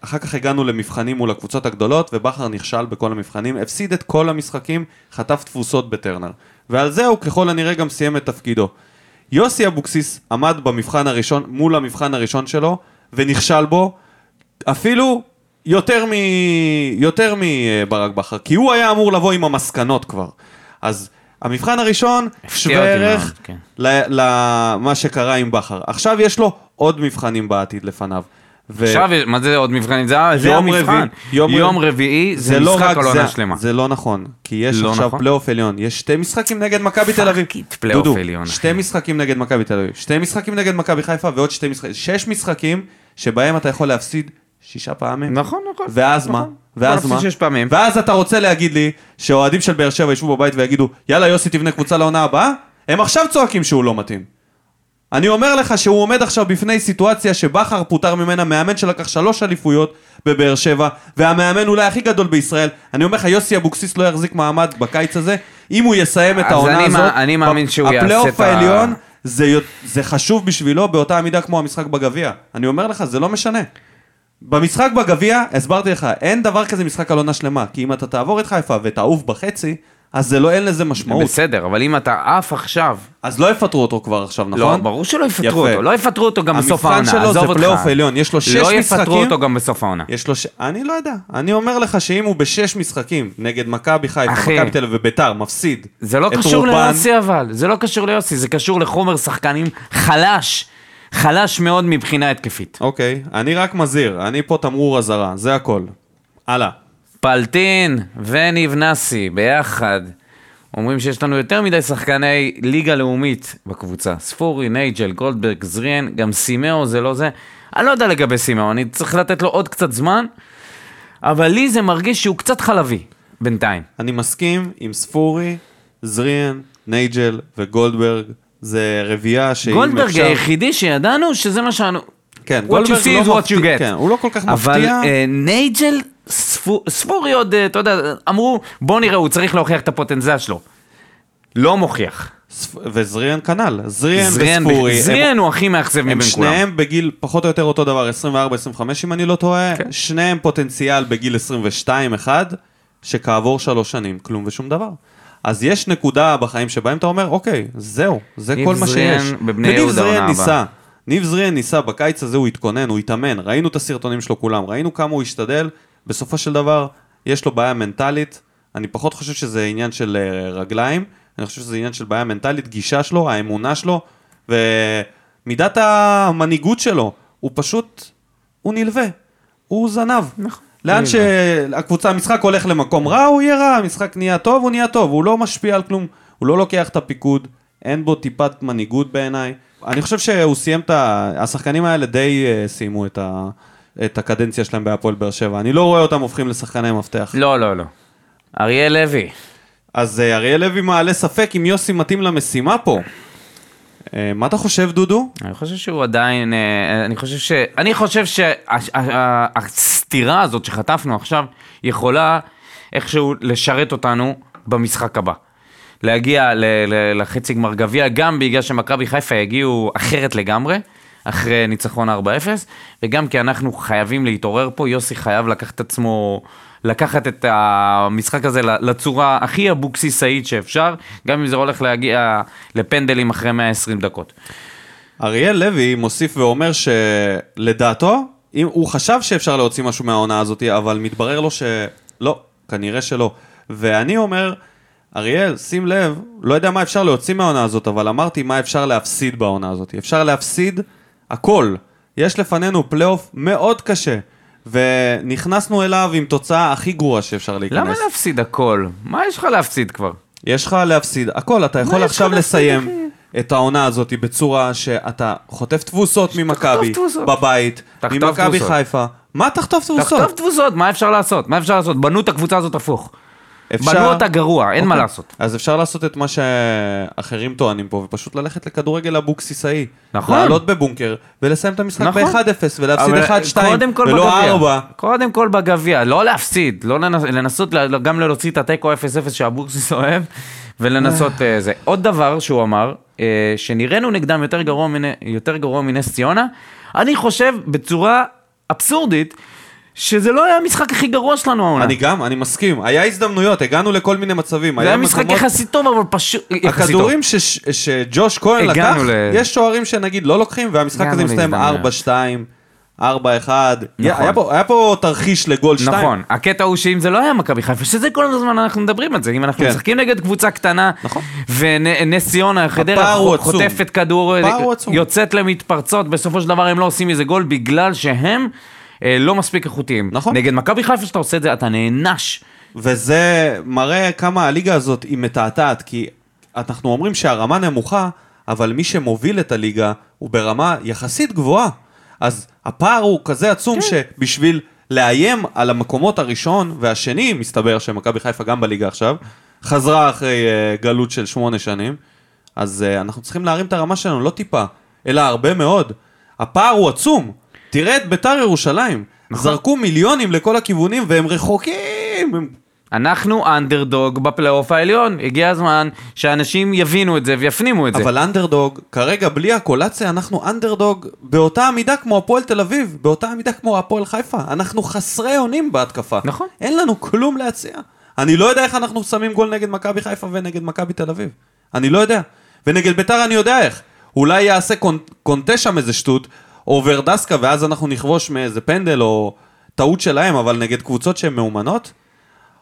A: ואחר כך הגענו למבחנים מול הקבוצות הגדולות ובכר נכשל בכל המבחנים, הפסיד את כל המשחקים, חטף תפוסות בטרנר. ועל זה הוא ככל הנראה גם סיים את תפקידו. יוסי אבוקסיס עמד במבחן הראשון, מול המבחן הראשון שלו, ונכשל בו, אפילו יותר, מ... יותר מברק בכר, כי הוא היה אמור לבוא עם המסקנות כבר. אז המבחן הראשון שווה ערך
B: כן.
A: למה שקרה עם בכר. עכשיו יש לו עוד מבחנים בעתיד לפניו. ו-
B: עכשיו, מה זה עוד מבחנים? זה זה
A: יום
B: המבחן.
A: רביעי- יום
B: יום
A: רביעי-
B: רביעי זה
A: לא
B: משחק על
A: זה-
B: עונה שלמה.
A: זה לא נכון, כי יש
B: לא
A: עכשיו
B: נכון?
A: פלייאוף עליון, יש שתי משחקים נגד מכבי תל אביב. דודו. שתי משחקים נגד מכבי תל אביב, שתי משחקים נגד מכבי חיפה ועוד שתי משחקים, שש משחקים שבהם אתה יכול להפסיד שישה פעמים.
B: נכון, נכון.
A: ואז מה?
B: נכון.
A: ואז
B: יכול
A: מה?
B: שש פעמים.
A: ואז אתה רוצה להגיד לי שהאוהדים של באר שבע ישבו בבית ויגידו, יאללה יוסי תבנה קבוצה לעונה הבאה? הם עכשיו צועקים שהוא לא מתאים. אני אומר לך שהוא עומד עכשיו בפני סיטואציה שבכר פוטר ממנה מאמן שלקח שלוש אליפויות בבאר שבע, והמאמן אולי הכי גדול בישראל. אני אומר לך, יוסי אבוקסיס לא יחזיק מעמד בקיץ הזה, אם הוא יסיים את
B: אז
A: העונה
B: אני
A: הזאת.
B: מא- אני מאמין שהוא יעשה
A: הפלייאוף
B: את ה-
A: העליון, זה, זה חשוב בשבילו באותה המידה כמו המשחק בגביע. אני אומר לך, זה לא משנה. במשחק בגביע, הסברתי לך, אין דבר כזה משחק על עונה שלמה, כי אם אתה תעבור את חיפה ותעוף בחצי, אז זה לא, אין לזה משמעות.
B: בסדר, אבל אם אתה עף עכשיו...
A: אז לא יפטרו אותו כבר עכשיו, נכון?
B: לא, ברור שלא יפטרו
A: יפה.
B: אותו. לא יפטרו אותו גם בסוף העונה,
A: המבחן שלו
B: עזוב
A: זה
B: אותך.
A: פלייאוף עליון, יש לו שש
B: לא
A: משחקים.
B: יפטרו אותו גם בסוף העונה.
A: יש לו ש... אני לא יודע. אני אומר לך שאם הוא בשש משחקים נגד מכבי חיפה. מכבי תל אביב וביתר, מפסיד.
B: זה לא קשור
A: רובן,
B: ליוסי אבל, זה לא קשור ליוסי, זה קשור לחומר שחקנים חלש, חלש מאוד מבחינה התקפית.
A: אוקיי, אני רק מזהיר, אני פה תמרור אזהרה, זה הכל. הלאה.
B: פלטין וניב נאסי ביחד. אומרים שיש לנו יותר מדי שחקני ליגה לאומית בקבוצה. ספורי, נייג'ל, גולדברג, זריאן, גם סימאו זה לא זה. אני לא יודע לגבי סימאו, אני צריך לתת לו עוד קצת זמן, אבל לי זה מרגיש שהוא קצת חלבי, בינתיים.
A: אני מסכים עם ספורי, זריאן, נייג'ל וגולדברג. זה רביעייה שאם
B: גולדברג
A: אפשר...
B: היחידי שידענו שזה מה שאנו...
A: כן,
B: what
A: גולדברג
B: you see is
A: לא
B: what you get.
A: כן, הוא לא כל כך
B: אבל
A: מפתיע.
B: אה, נייג'ל, ספו- ספורי עוד, אה, אתה יודע, אמרו, בוא נראה, הוא צריך להוכיח את הפוטנציאל שלו. לא מוכיח.
A: וזריאן כנ"ל. זריאן
B: זריאן
A: וספורי. הם-
B: זריאן הוא הכי מאכזב
A: הם
B: מבין כולם.
A: שניהם בגיל פחות או יותר אותו דבר, 24-25 אם אני לא טועה.
B: כן.
A: שניהם פוטנציאל בגיל 22 אחד, שכעבור שלוש שנים כלום ושום דבר. אז יש נקודה בחיים שבהם אתה אומר, אוקיי, זהו, זה
B: ניב
A: כל מה
B: זריאן
A: שיש.
B: בבני
A: וניב
B: יהודה
A: זריאן
B: עונה
A: ניסה,
B: הבאה.
A: ניב זריאן ניסה, בקיץ הזה הוא התכונן, הוא התאמן, ראינו את הסרטונים שלו כולם, ראינו כמה הוא השתדל, בסופו של דבר, יש לו בעיה מנטלית, אני פחות חושב שזה עניין של אה, רגליים, אני חושב שזה עניין של בעיה מנטלית, גישה שלו, האמונה שלו, ומידת המנהיגות שלו, הוא פשוט, הוא נלווה, הוא זנב.
B: נכון.
A: לאן שהקבוצה, המשחק הולך למקום רע, הוא יהיה רע, המשחק נהיה טוב, הוא נהיה טוב, הוא לא משפיע על כלום, הוא לא לוקח את הפיקוד, אין בו טיפת מנהיגות בעיניי. אני חושב שהוא סיים את ה... השחקנים האלה די אה, סיימו את, ה... את הקדנציה שלהם בהפועל באר שבע. אני לא רואה אותם הופכים לשחקני מפתח.
B: לא, לא, לא. אריאל לוי.
A: אז אה, אריאל לוי מעלה ספק אם יוסי מתאים למשימה פה. אה, מה אתה חושב, דודו?
B: אני חושב שהוא עדיין, אה, אני חושב ש... אני חושב שהסתירה הזאת שחטפנו עכשיו יכולה איכשהו לשרת אותנו במשחק הבא. להגיע ל- ל- לחצי גמר גביע, גם בגלל שמכבי חיפה יגיעו אחרת לגמרי, אחרי ניצחון 4-0, וגם כי אנחנו חייבים להתעורר פה, יוסי חייב לקחת את עצמו, לקחת את המשחק הזה לצורה הכי אבוקסיסאית שאפשר, גם אם זה הולך להגיע לפנדלים אחרי 120 דקות.
A: אריאל לוי מוסיף ואומר שלדעתו, אם הוא חשב שאפשר להוציא משהו מהעונה הזאת, אבל מתברר לו שלא, כנראה שלא. ואני אומר, אריאל, שים לב, לא יודע מה אפשר להוציא מהעונה הזאת, אבל אמרתי מה אפשר להפסיד בעונה הזאת. אפשר להפסיד הכל. יש לפנינו פלייאוף מאוד קשה, ונכנסנו אליו עם תוצאה הכי גרועה שאפשר להיכנס.
B: למה להפסיד הכל? מה יש לך להפסיד כבר?
A: יש לך להפסיד הכל, אתה יכול עכשיו לסיים
B: אחי?
A: את העונה הזאת בצורה שאתה חוטף תבוסות ממכבי. בבית,
B: תחטוף
A: ממכבי. חיפה. מה תחטוף
B: תחטוף
A: תבוסות?
B: תבוסות, מה אפשר לעשות? מה אפשר לעשות? בנו את הקבוצה הזאת הפוך.
A: אפשר-
B: בנו אותה גרוע, אין מה
A: אוקיי.
B: לעשות.
A: אז אפשר לעשות את מה שאחרים טוענים פה, ופשוט ללכת לכדורגל אבוקסיסאי.
B: נכון.
A: לעלות בבונקר, ולסיים את המשחק
B: נכון.
A: ב-1-0, ולהפסיד
B: אבל
A: 1-2,
B: קודם כל
A: ולא
B: בגביע.
A: 4.
B: קודם כל בגביע, לא להפסיד, לא לנס, לנסות גם להוציא את התיקו 0-0 שאבוקסיס אוהב, ולנסות אה, זה. עוד דבר שהוא אמר, אה, שנראינו נגדם יותר גרוע, מנ- יותר גרוע מנס ציונה, אני חושב בצורה אבסורדית, שזה לא היה המשחק הכי גרוע שלנו העונה.
A: אני גם, אני מסכים. היה הזדמנויות, הגענו לכל מיני מצבים.
B: זה היה משחק
A: מקומות-
B: יחסית טוב, אבל פשוט...
A: הכדורים שג'וש כהן לקח,
B: ל-
A: יש שוערים שנגיד לא לוקחים, והמשחק הזה מסתיים
B: להזדמנויות.
A: 4-2. 4-1. היה פה- היה פה תרחיש לגול 2.
B: נכון, הקטע הוא שאם זה לא היה מכבי חיפה, שזה כל הזמן אנחנו מדברים על זה, אם אנחנו
A: כן.
B: משחקים נגד קבוצה קטנה,
A: נכון.
B: ונס ציונה, חדרה. חוטפת כדור. יוצאת למתפרצות, בסופו של דבר הם לא עושים מזה גול בגלל שהם לא מספיק איכותיים.
A: נכון.
B: נגד מכבי חיפה שאתה עושה את זה, אתה נענש.
A: וזה מראה כמה הליגה הזאת היא מתעתעת, כי אנחנו אומרים שהרמה נמוכה, אבל מי שמוביל את הליגה הוא ברמה יחסית גבוהה. אז הפער הוא כזה עצום
B: כן.
A: שבשביל לאיים על המקומות הראשון והשני, מסתבר שמכבי חיפה גם בליגה עכשיו, חזרה אחרי uh, גלות של שמונה שנים, אז uh, אנחנו צריכים להרים את הרמה שלנו, לא טיפה, אלא הרבה מאוד. הפער הוא עצום. תראה את ביתר ירושלים.
B: נכון.
A: זרקו מיליונים לכל הכיוונים והם רחוקים. הם
B: אנחנו אנדרדוג בפלייאוף העליון, הגיע הזמן שאנשים יבינו את זה ויפנימו את זה.
A: אבל אנדרדוג, כרגע בלי הקולציה, אנחנו אנדרדוג באותה המידה כמו הפועל תל אביב, באותה המידה כמו הפועל חיפה. אנחנו חסרי אונים בהתקפה.
B: נכון.
A: אין לנו כלום להציע. אני לא יודע איך אנחנו שמים גול נגד מכבי חיפה ונגד מכבי תל אביב. אני לא יודע. ונגד ביתר אני יודע איך. אולי יעשה קונ- קונטה שם איזה שטות, או ורדסקה, ואז אנחנו נכבוש מאיזה פנדל או טעות שלהם, אבל נגד קבוצות שהן מאומנות?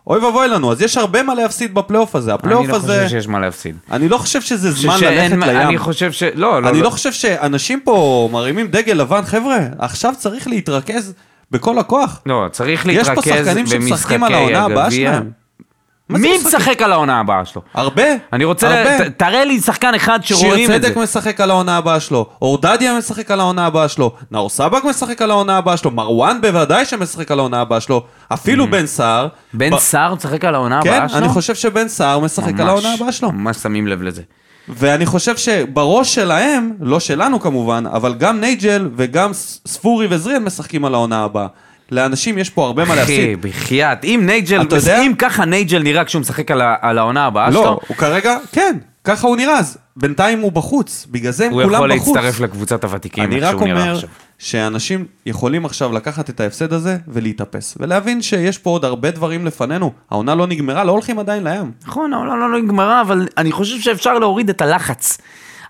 A: אוי ואבוי לנו, אז יש הרבה מה להפסיד בפלייאוף הזה. הפלייאוף
B: אני לא
A: הזה...
B: חושב שיש מה להפסיד.
A: אני לא חושב שזה זמן ללכת לים.
B: אני חושב ש... לא, לא.
A: אני לא חושב שאנשים פה מרימים דגל לבן, חבר'ה, עכשיו צריך להתרכז בכל הכוח.
B: לא, צריך
A: יש פה
B: להתרכז
A: שחקנים שמשחקים
B: במשחקי
A: על העונה הבאה
B: הגביע.
A: שלהם.
B: מי? משחק על העונה הבאה שלו?
A: הרבה.
B: אני רוצה...
A: הרבה.
B: ת- תראה לי שחקן אחד
A: שיר
B: שרואים את זה.
A: צדק משחק על העונה הבאה שלו, אורדדיה משחק על העונה הבאה שלו, נאור סבק משחק על העונה הבאה שלו, מרואן בוודאי שמשחק על העונה הבאה שלו, אפילו בן סער.
B: בן
A: ב-
B: סער משחק על העונה
A: כן,
B: הבאה שלו?
A: אני חושב שבן סער משחק על
B: ממש,
A: העונה הבאה שלו.
B: ממש שמים לב לזה.
A: ואני חושב שבראש שלהם, לא שלנו כמובן, אבל גם נייג'ל וגם ס- ספורי וזריאן משחקים על העונה הבאה. לאנשים יש פה הרבה מה
B: אחי,
A: להפסיד.
B: בחייאת, אם נייג'ל,
A: אתה יודע?
B: אם ככה נייג'ל נראה כשהוא משחק על ה- על העונה הבאה
A: לא,
B: שלו,
A: הוא כרגע, כן, ככה הוא נראה, אז בינתיים הוא בחוץ, בגלל זה הם
B: הוא
A: כולם
B: יכול
A: בחוץ.
B: להצטרף לקבוצת הוותיקים,
A: אני
B: איך
A: רק
B: שהוא נראה
A: אומר
B: עכשיו.
A: שאנשים יכולים עכשיו לקחת את ההפסד הזה ולהתאפס, ולהבין שיש פה עוד הרבה דברים לפנינו. העונה לא נגמרה, לא הולכים עדיין לים.
B: נכון, העונה לא לא נגמרה, אבל אני חושב שאפשר להוריד את הלחץ.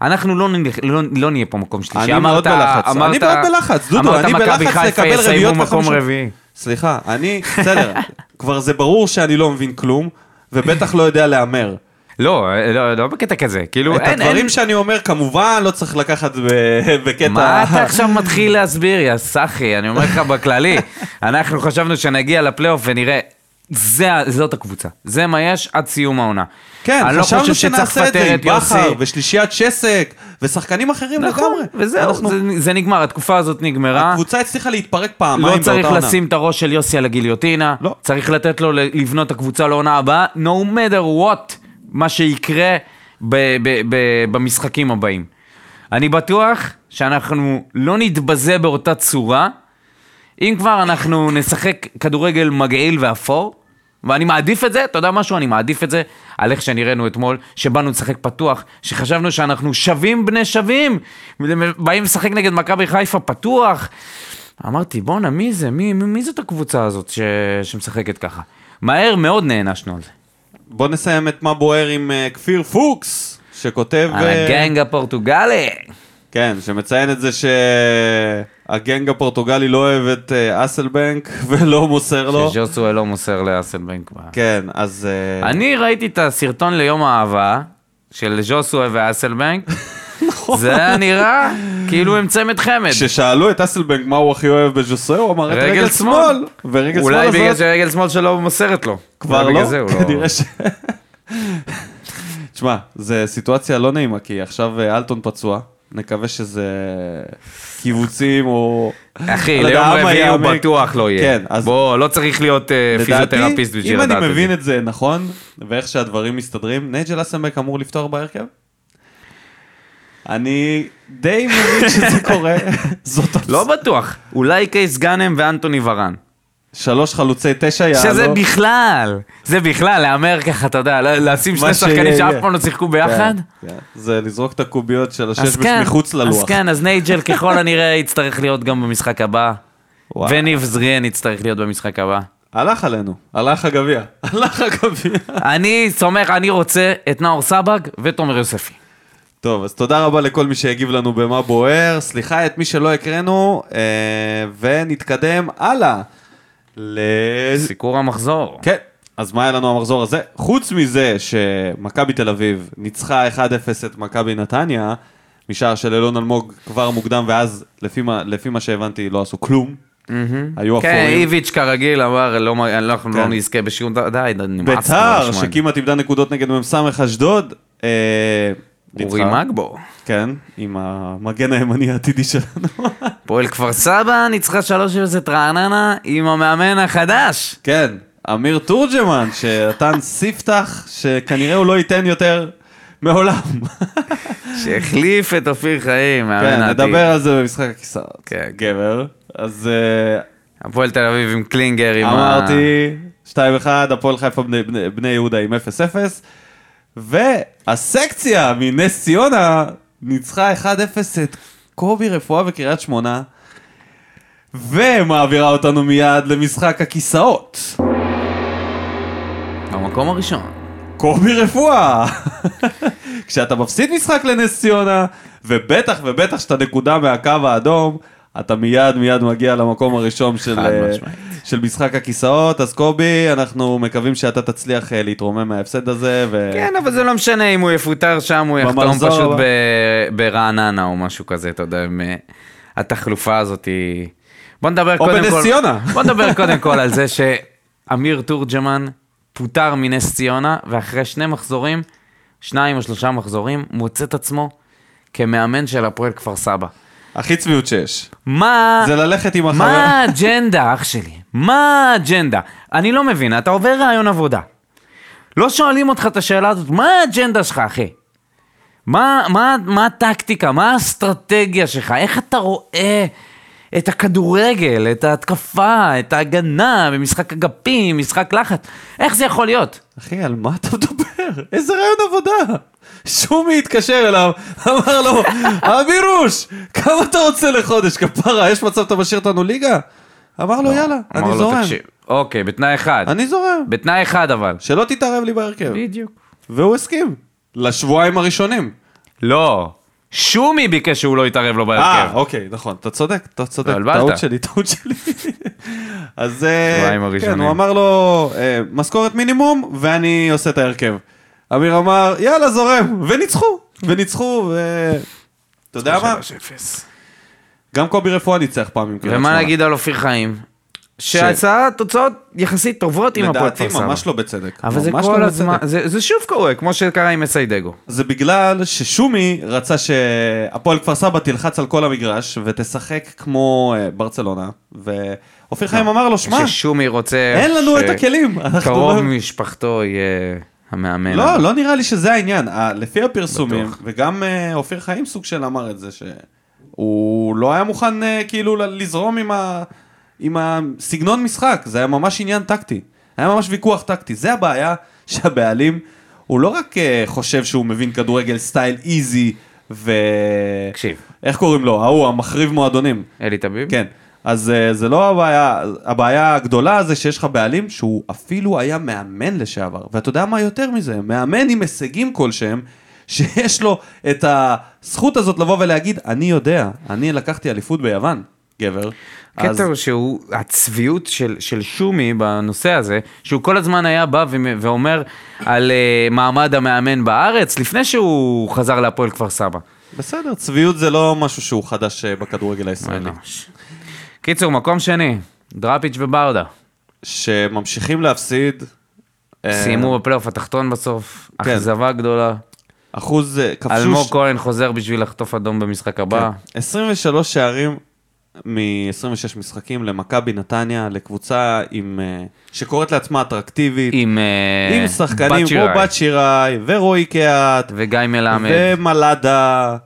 B: אנחנו לא, נלך- לא, לא נהיה פה מקום שלישי.
A: אני מאוד בלחץ, אני מאוד בלחץ, דודו,
B: אמרת
A: אני בלחץ לקבל רביעיות
B: מקום. רביעי.
A: סליחה, אני, בסדר, כבר זה ברור שאני לא מבין כלום, ובטח לא יודע להמר.
B: לא, לא, לא בקטע כזה, כאילו
A: את
B: אין,
A: הדברים
B: אין...
A: שאני אומר, כמובן לא צריך לקחת ב- בקטע...
B: מה אתה עכשיו מתחיל להסביר, יא סאחי, אני אומר לך בכללי, אנחנו חשבנו שנגיע לפלייאוף ונראה, זה, זאת הקבוצה, זה מה יש עד סיום העונה.
A: כן,
B: אני לא חושב שצריך לפטר את יוסי.
A: בכר ושלישיית שסק ושחקנים אחרים
B: נכון,
A: לגמרי.
B: וזהו,
A: אנחנו-
B: זה, זה נגמר, התקופה הזאת נגמרה.
A: הקבוצה הצליחה להתפרק פעמיים
B: לא
A: באותה
B: צריך
A: עונה.
B: לשים את הראש של יוסי על הגיליוטינה,
A: לא.
B: צריך לתת לו לבנות את הקבוצה לעונה הבאה, no matter what, מה שיקרה ב- ב- ב- במשחקים הבאים. אני בטוח שאנחנו לא נתבזה באותה צורה, אם כבר אנחנו נשחק כדורגל מגעיל ואפור, ואני מעדיף את זה, אתה יודע משהו? אני מעדיף את זה על איך שנראינו אתמול, שבאנו לשחק פתוח, שחשבנו שאנחנו שווים בני שווים, באים לשחק נגד מכבי חיפה פתוח. אמרתי, בואנה, מי זה? מי, מי, מי זאת הקבוצה הזאת ש... שמשחקת ככה? מהר מאוד נענשנו על זה.
A: בוא נסיים את מה בוער עם אה, כפיר פוקס, שכותב...
B: על
A: אה,
B: הגנג הפורטוגלי.
A: כן, שמציין את זה שהגנג הפורטוגלי לא אוהב את אה, אסלבנק ולא מוסר לו.
B: שז'וסווה לא מוסר לאסלבנק.
A: כן, אז... אה,
B: אני ראיתי את הסרטון ליום האהבה של ז'וסווה ואסלבנק. זה היה נראה כאילו הם צמד חמד.
A: כששאלו את אסלבנק מה הוא הכי אוהב בז'וסוי, הוא אמר את
B: רגל
A: רגל
B: שמאל.
A: שמאל. ורגל שמאל
B: אולי בגלל
A: הזאת
B: שרגל שמאל שלו מוסרת לו.
A: כבר
B: אולי
A: לא,
B: בגלל זה הוא לא-
A: כנראה ש... תשמע, זו סיטואציה לא נעימה, כי עכשיו אה, אלטון פצוע, נקווה שזה קיבוצים או...
B: אחי,
A: לא
B: ליום רביעי הוא. בטוח לא יהיה.
A: כן, אז-
B: בוא, לא צריך להיות אה,
A: לדעתי,
B: פיזיותרפיסט בשביל
A: אם
B: לדעת
A: אני
B: את
A: מבין
B: זה.
A: את זה נכון, ואיך שהדברים מסתדרים, נייג'ל אסלבנק אמור לפתוח בהרכב? אני די מבין שזה קורה, זאת
B: לא בטוח. אולי קייס גאנם ואנטוני ורן.
A: שלוש חלוצי תשע יעלו.
B: שזה בכלל, זה בכלל, להמר ככה, אתה יודע, לשים שני שחקנים
A: שיהיה,
B: שאף
A: יהיה.
B: פעם לא שיחקו ביחד.
A: כן, כן. זה לזרוק את הקוביות של השש
B: כן,
A: מחוץ ללוח.
B: אז כן, אז נייג'ל ככל הנראה יצטרך להיות גם במשחק הבא.
A: וואו.
B: וניב זריאן יצטרך להיות במשחק הבא.
A: הלך עלינו, הלך הגביע, הלך הגביע.
B: אני סומך, אני רוצה את נאור סבג ותומר יוספי.
A: טוב, אז תודה רבה לכל מי שהגיב לנו במה בוער. סליחה את מי שלא הקראנו, אה, ונתקדם הלאה. ל...
B: סיקור המחזור.
A: כן, אז מה היה לנו המחזור הזה? חוץ מזה שמכבי תל אביב ניצחה 1-0 את מכבי נתניה, משער של אלון אלמוג כבר מוקדם, ואז לפי מה, לפי מה שהבנתי לא עשו כלום. היו
B: כן,
A: אפורים.
B: איביץ' כרגיל אמר, לא, אנחנו לא
A: כן.
B: נזכה בשום דבר, די, נמאס.
A: ביתר. שכמעט איבדה נקודות נגד מ"ס אשדוד. אה,
B: אורי. מגבו.
A: כן, עם המגן הימני העתידי שלנו.
B: פועל כפר סבא ניצחה 3-0 את רעננה עם המאמן החדש.
A: כן, אמיר תורג'מן, שנתן ספתח שכנראה הוא לא ייתן יותר מעולם.
B: שהחליף את אופיר חיים, מאמן
A: כן,
B: העתיד.
A: נדבר על זה במשחק הכיסאות.
B: כן.
A: גבר. אז אה,
B: הפועל תל אביב עם קלינגר, עם ה...
A: אמרתי, 2-1, הפועל חיפה בני יהודה עם 0-0, והסקציה מנס ציונה ניצחה 1-0 את קובי רפואה בקריית שמונה, ומעבירה אותנו מיד למשחק הכיסאות.
B: במקום הראשון.
A: קובי רפואה! כשאתה מפסיד משחק לנס ציונה, ובטח ובטח שאתה נקודה מהקו האדום, אתה מיד מיד מגיע למקום הראשון של, אה. של משחק הכיסאות. אז קובי, אנחנו מקווים שאתה תצליח אה, להתרומם מההפסד הזה. ו...
B: כן, אבל זה לא משנה אם הוא יפוטר שם, הוא יחתום פשוט. ב- ברעננה או משהו כזה, אתה יודע, עם, אה, התחלופה הזאת. בוא נדבר
A: או
B: קודם
A: בנס
B: כל...
A: ציונה.
B: בוא נדבר קודם כל על זה שאמיר תורג'מן פוטר מנס ציונה, ואחרי שני מחזורים, שניים או שלושה מחזורים, מוצא את עצמו כמאמן של הפועל כפר סבא.
A: הכי צביעות שיש.
B: מה...
A: זה ללכת עם החבר.
B: מה האג'נדה, אח שלי? מה האג'נדה? אני לא מבין, אתה עובר רעיון עבודה. לא שואלים אותך את השאלה הזאת, מה האג'נדה שלך, אחי? מה, מה, מה הטקטיקה? מה האסטרטגיה שלך? איך אתה רואה את הכדורגל, את ההתקפה, את ההגנה, במשחק אגפים, משחק לחץ? איך זה יכול להיות?
A: אחי, על מה אתה מדבר? איזה רעיון עבודה? שומי התקשר אליו, אמר לו, אבירוש, כמה אתה רוצה לחודש? כפרה, יש מצב אתה משאיר אותנו ליגה? אמר לו, יאללה,
B: אמר
A: אני זורם.
B: "תקשיב, אוקיי, בתנאי אחד.
A: אני זורם.
B: בתנאי אחד אבל.
A: שלא תתערב לי בהרכב.
B: בדיוק.
A: והוא הסכים. לשבועיים הראשונים.
B: לא, שומי ביקש שהוא לא יתערב לו
A: אה,
B: בהרכב.
A: אוקיי, נכון, אתה צודק, אתה צודק. טעות שלי, טעות שלי. אז אה, כן. הוא אמר לו, אה, משכורת מינימום, ואני עושה את ההרכב. אמיר אמר, יאללה, זורם, וניצחו, וניצחו, ו... אתה יודע מה?
B: 3-0.
A: גם קובי רפואה ניצח פעם עם קריית
B: ומה
A: שמונה.
B: להגיד על אופיר חיים? שעשה תוצאות יחסית טובות עם הפועל
A: לדעתי
B: כפר סבא.
A: ממש לא בצדק.
B: אבל זה
A: ממש
B: כל
A: לא
B: הזמן. זה זה שוב קורה, כמו שקרה עם מסיידגו.
A: זה בגלל ששומי רצה שהפועל כפר סבא תלחץ על כל המגרש ותשחק כמו אה, ברצלונה, ואופיר חיים אמר לו, שמע,
B: ששומי רוצה...
A: אין לנו
B: ש-
A: את הכלים.
B: קרוב
A: לא-
B: ממשפחתו יהיה המאמן.
A: לא, לא נראה לי שזה העניין. לפי הפרסומים,
B: בטוח.
A: וגם אה, אופיר חיים סוג של אמר את זה, שהוא לא היה מוכן אה, כאילו לזרום עם, ה... עם הסגנון משחק, זה היה ממש עניין טקטי. היה ממש ויכוח טקטי. זה הבעיה שהבעלים, הוא לא רק אה, חושב שהוא מבין כדורגל סטייל איזי, ו...
B: תקשיב,
A: איך קוראים לו? ההוא, המחריב מועדונים.
B: אלי טביב?
A: כן. אז uh, זה לא הבעיה, הבעיה הגדולה זה שיש לך בעלים שהוא אפילו היה מאמן לשעבר. ואתה יודע מה יותר מזה? מאמן עם הישגים כלשהם, שיש לו את הזכות הזאת לבוא ולהגיד, אני יודע, אני לקחתי אליפות ביוון, גבר. אז
B: קטע הוא שהוא, הצביעות של, של שומי בנושא הזה, שהוא כל הזמן היה בא ו- ואומר על uh, מעמד המאמן בארץ, לפני שהוא חזר להפועל כפר סבא.
A: בסדר, צביעות זה לא משהו שהוא חדש אה, בכדורגל הישראלי.
B: ממש. קיצור, מקום שני, דראפיץ' וברדה.
A: שממשיכים להפסיד. אה,
B: סיימו בפלייאוף התחתון בסוף,
A: כן.
B: אכזבה גדולה.
A: אחוז, אה, כבשו...
B: אלמוג
A: ש-
B: כהן חוזר בשביל לחטוף אדום במשחק הבא.
A: כן. 23 שערים מ-26 משחקים למכבי נתניה, לקבוצה עם, אה, שקוראת לעצמה אטרקטיבית,
B: עם,
A: עם שחקנים כמו בת שיראי, ורועי קהת,
B: וגיא מלמד,
A: ומלאדה,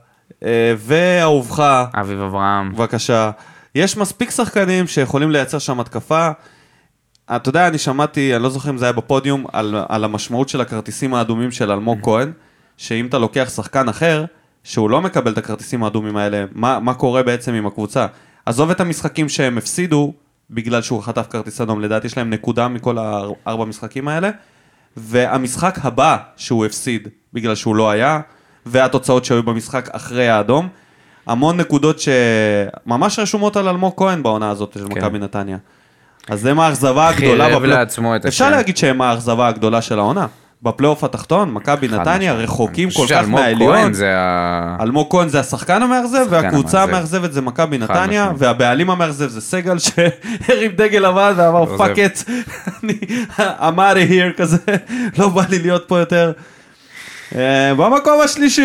A: אה, ואהובך,
B: אביב אברהם.
A: בבקשה. יש מספיק שחקנים שיכולים לייצר שם התקפה. אתה יודע, אני שמעתי, אני לא זוכר אם זה היה בפודיום, על, על המשמעות של הכרטיסים האדומים של אלמוג כהן, שאם אתה לוקח שחקן אחר, שהוא לא מקבל את הכרטיסים האדומים האלה, מה, מה קורה בעצם עם הקבוצה? עזוב את המשחקים שהם הפסידו, בגלל שהוא חטף כרטיס אדום, לדעתי יש להם נקודה מכל הארבע משחקים האלה, והמשחק הבא שהוא הפסיד, בגלל שהוא לא היה, והתוצאות שהיו במשחק אחרי האדום. המון נקודות שממש רשומות על אלמוג כהן בעונה הזאת של
B: כן.
A: מכבי נתניה. אז הם האכזבה הגדולה
B: חירב
A: בפלייאוף.
B: לעצמו את
A: אפשר
B: השם.
A: להגיד שהם האכזבה הגדולה של העונה. בפלייאוף התחתון, מכבי נתניה. רחוקים כל כך מהעליון.
B: זה.
A: אלמוג כהן זה השחקן המאכזב, והקבוצה
B: המאכזב.
A: המאכזבת זה מכבי נתניה. והבעלים המאכזב זה סגל שהרים דגל לבן ואמר. fuck it, I'm outta here כזה, לא בא לי להיות פה יותר. אה, במקום השלישי,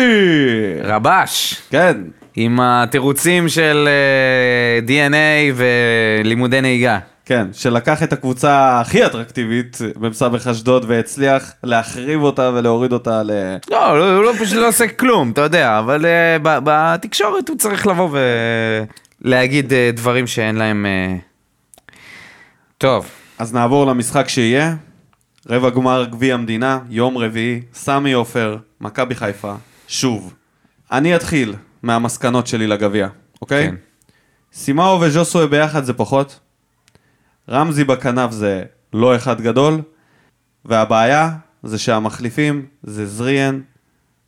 B: רבש.
A: כן,
B: עם התירוצים של אה, DNA ולימודי נהיגה.
A: כן, שלקח את הקבוצה הכי אטרקטיבית במס"ב אשדוד והצליח להחריב אותה ולהוריד אותה ל...
B: לא, לא, הוא לא פשוט לא עושה כלום, אתה יודע, אבל אה, ב- בתקשורת הוא צריך לבוא ולהגיד אה, דברים שאין להם... אה, טוב,
A: אז נעבור למשחק שיהיה. רבע גמר גביע המדינה, יום רביעי, סמי עופר, מכבי חיפה, שוב. אני אתחיל מהמסקנות שלי לגביע, אוקיי?
B: כן.
A: סימאו וז'וסוי ביחד זה פחות. רמזי בכנף זה לא אחד גדול. והבעיה זה שהמחליפים זה זריאן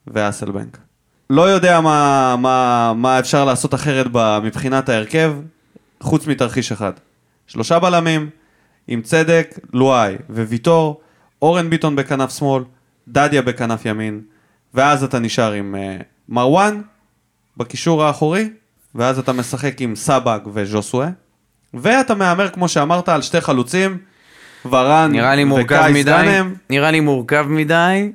A: ואסלבנק. לא יודע מה, מה, מה אפשר לעשות אחרת מבחינת ההרכב, חוץ מתרחיש אחד. שלושה בלמים, עם צדק, לואי וויטור, אורן ביטון בכנף שמאל, דדיה בכנף ימין, ואז אתה נשאר עם uh, מרואן בקישור האחורי, ואז אתה משחק עם סבג וז'וסווה, ואתה מהמר, כמו שאמרת, על שתי חלוצים, ורן
B: נראה לי מורכב
A: וקייס
B: מדי,
A: גאנם.
B: נראה לי מורכב מדי.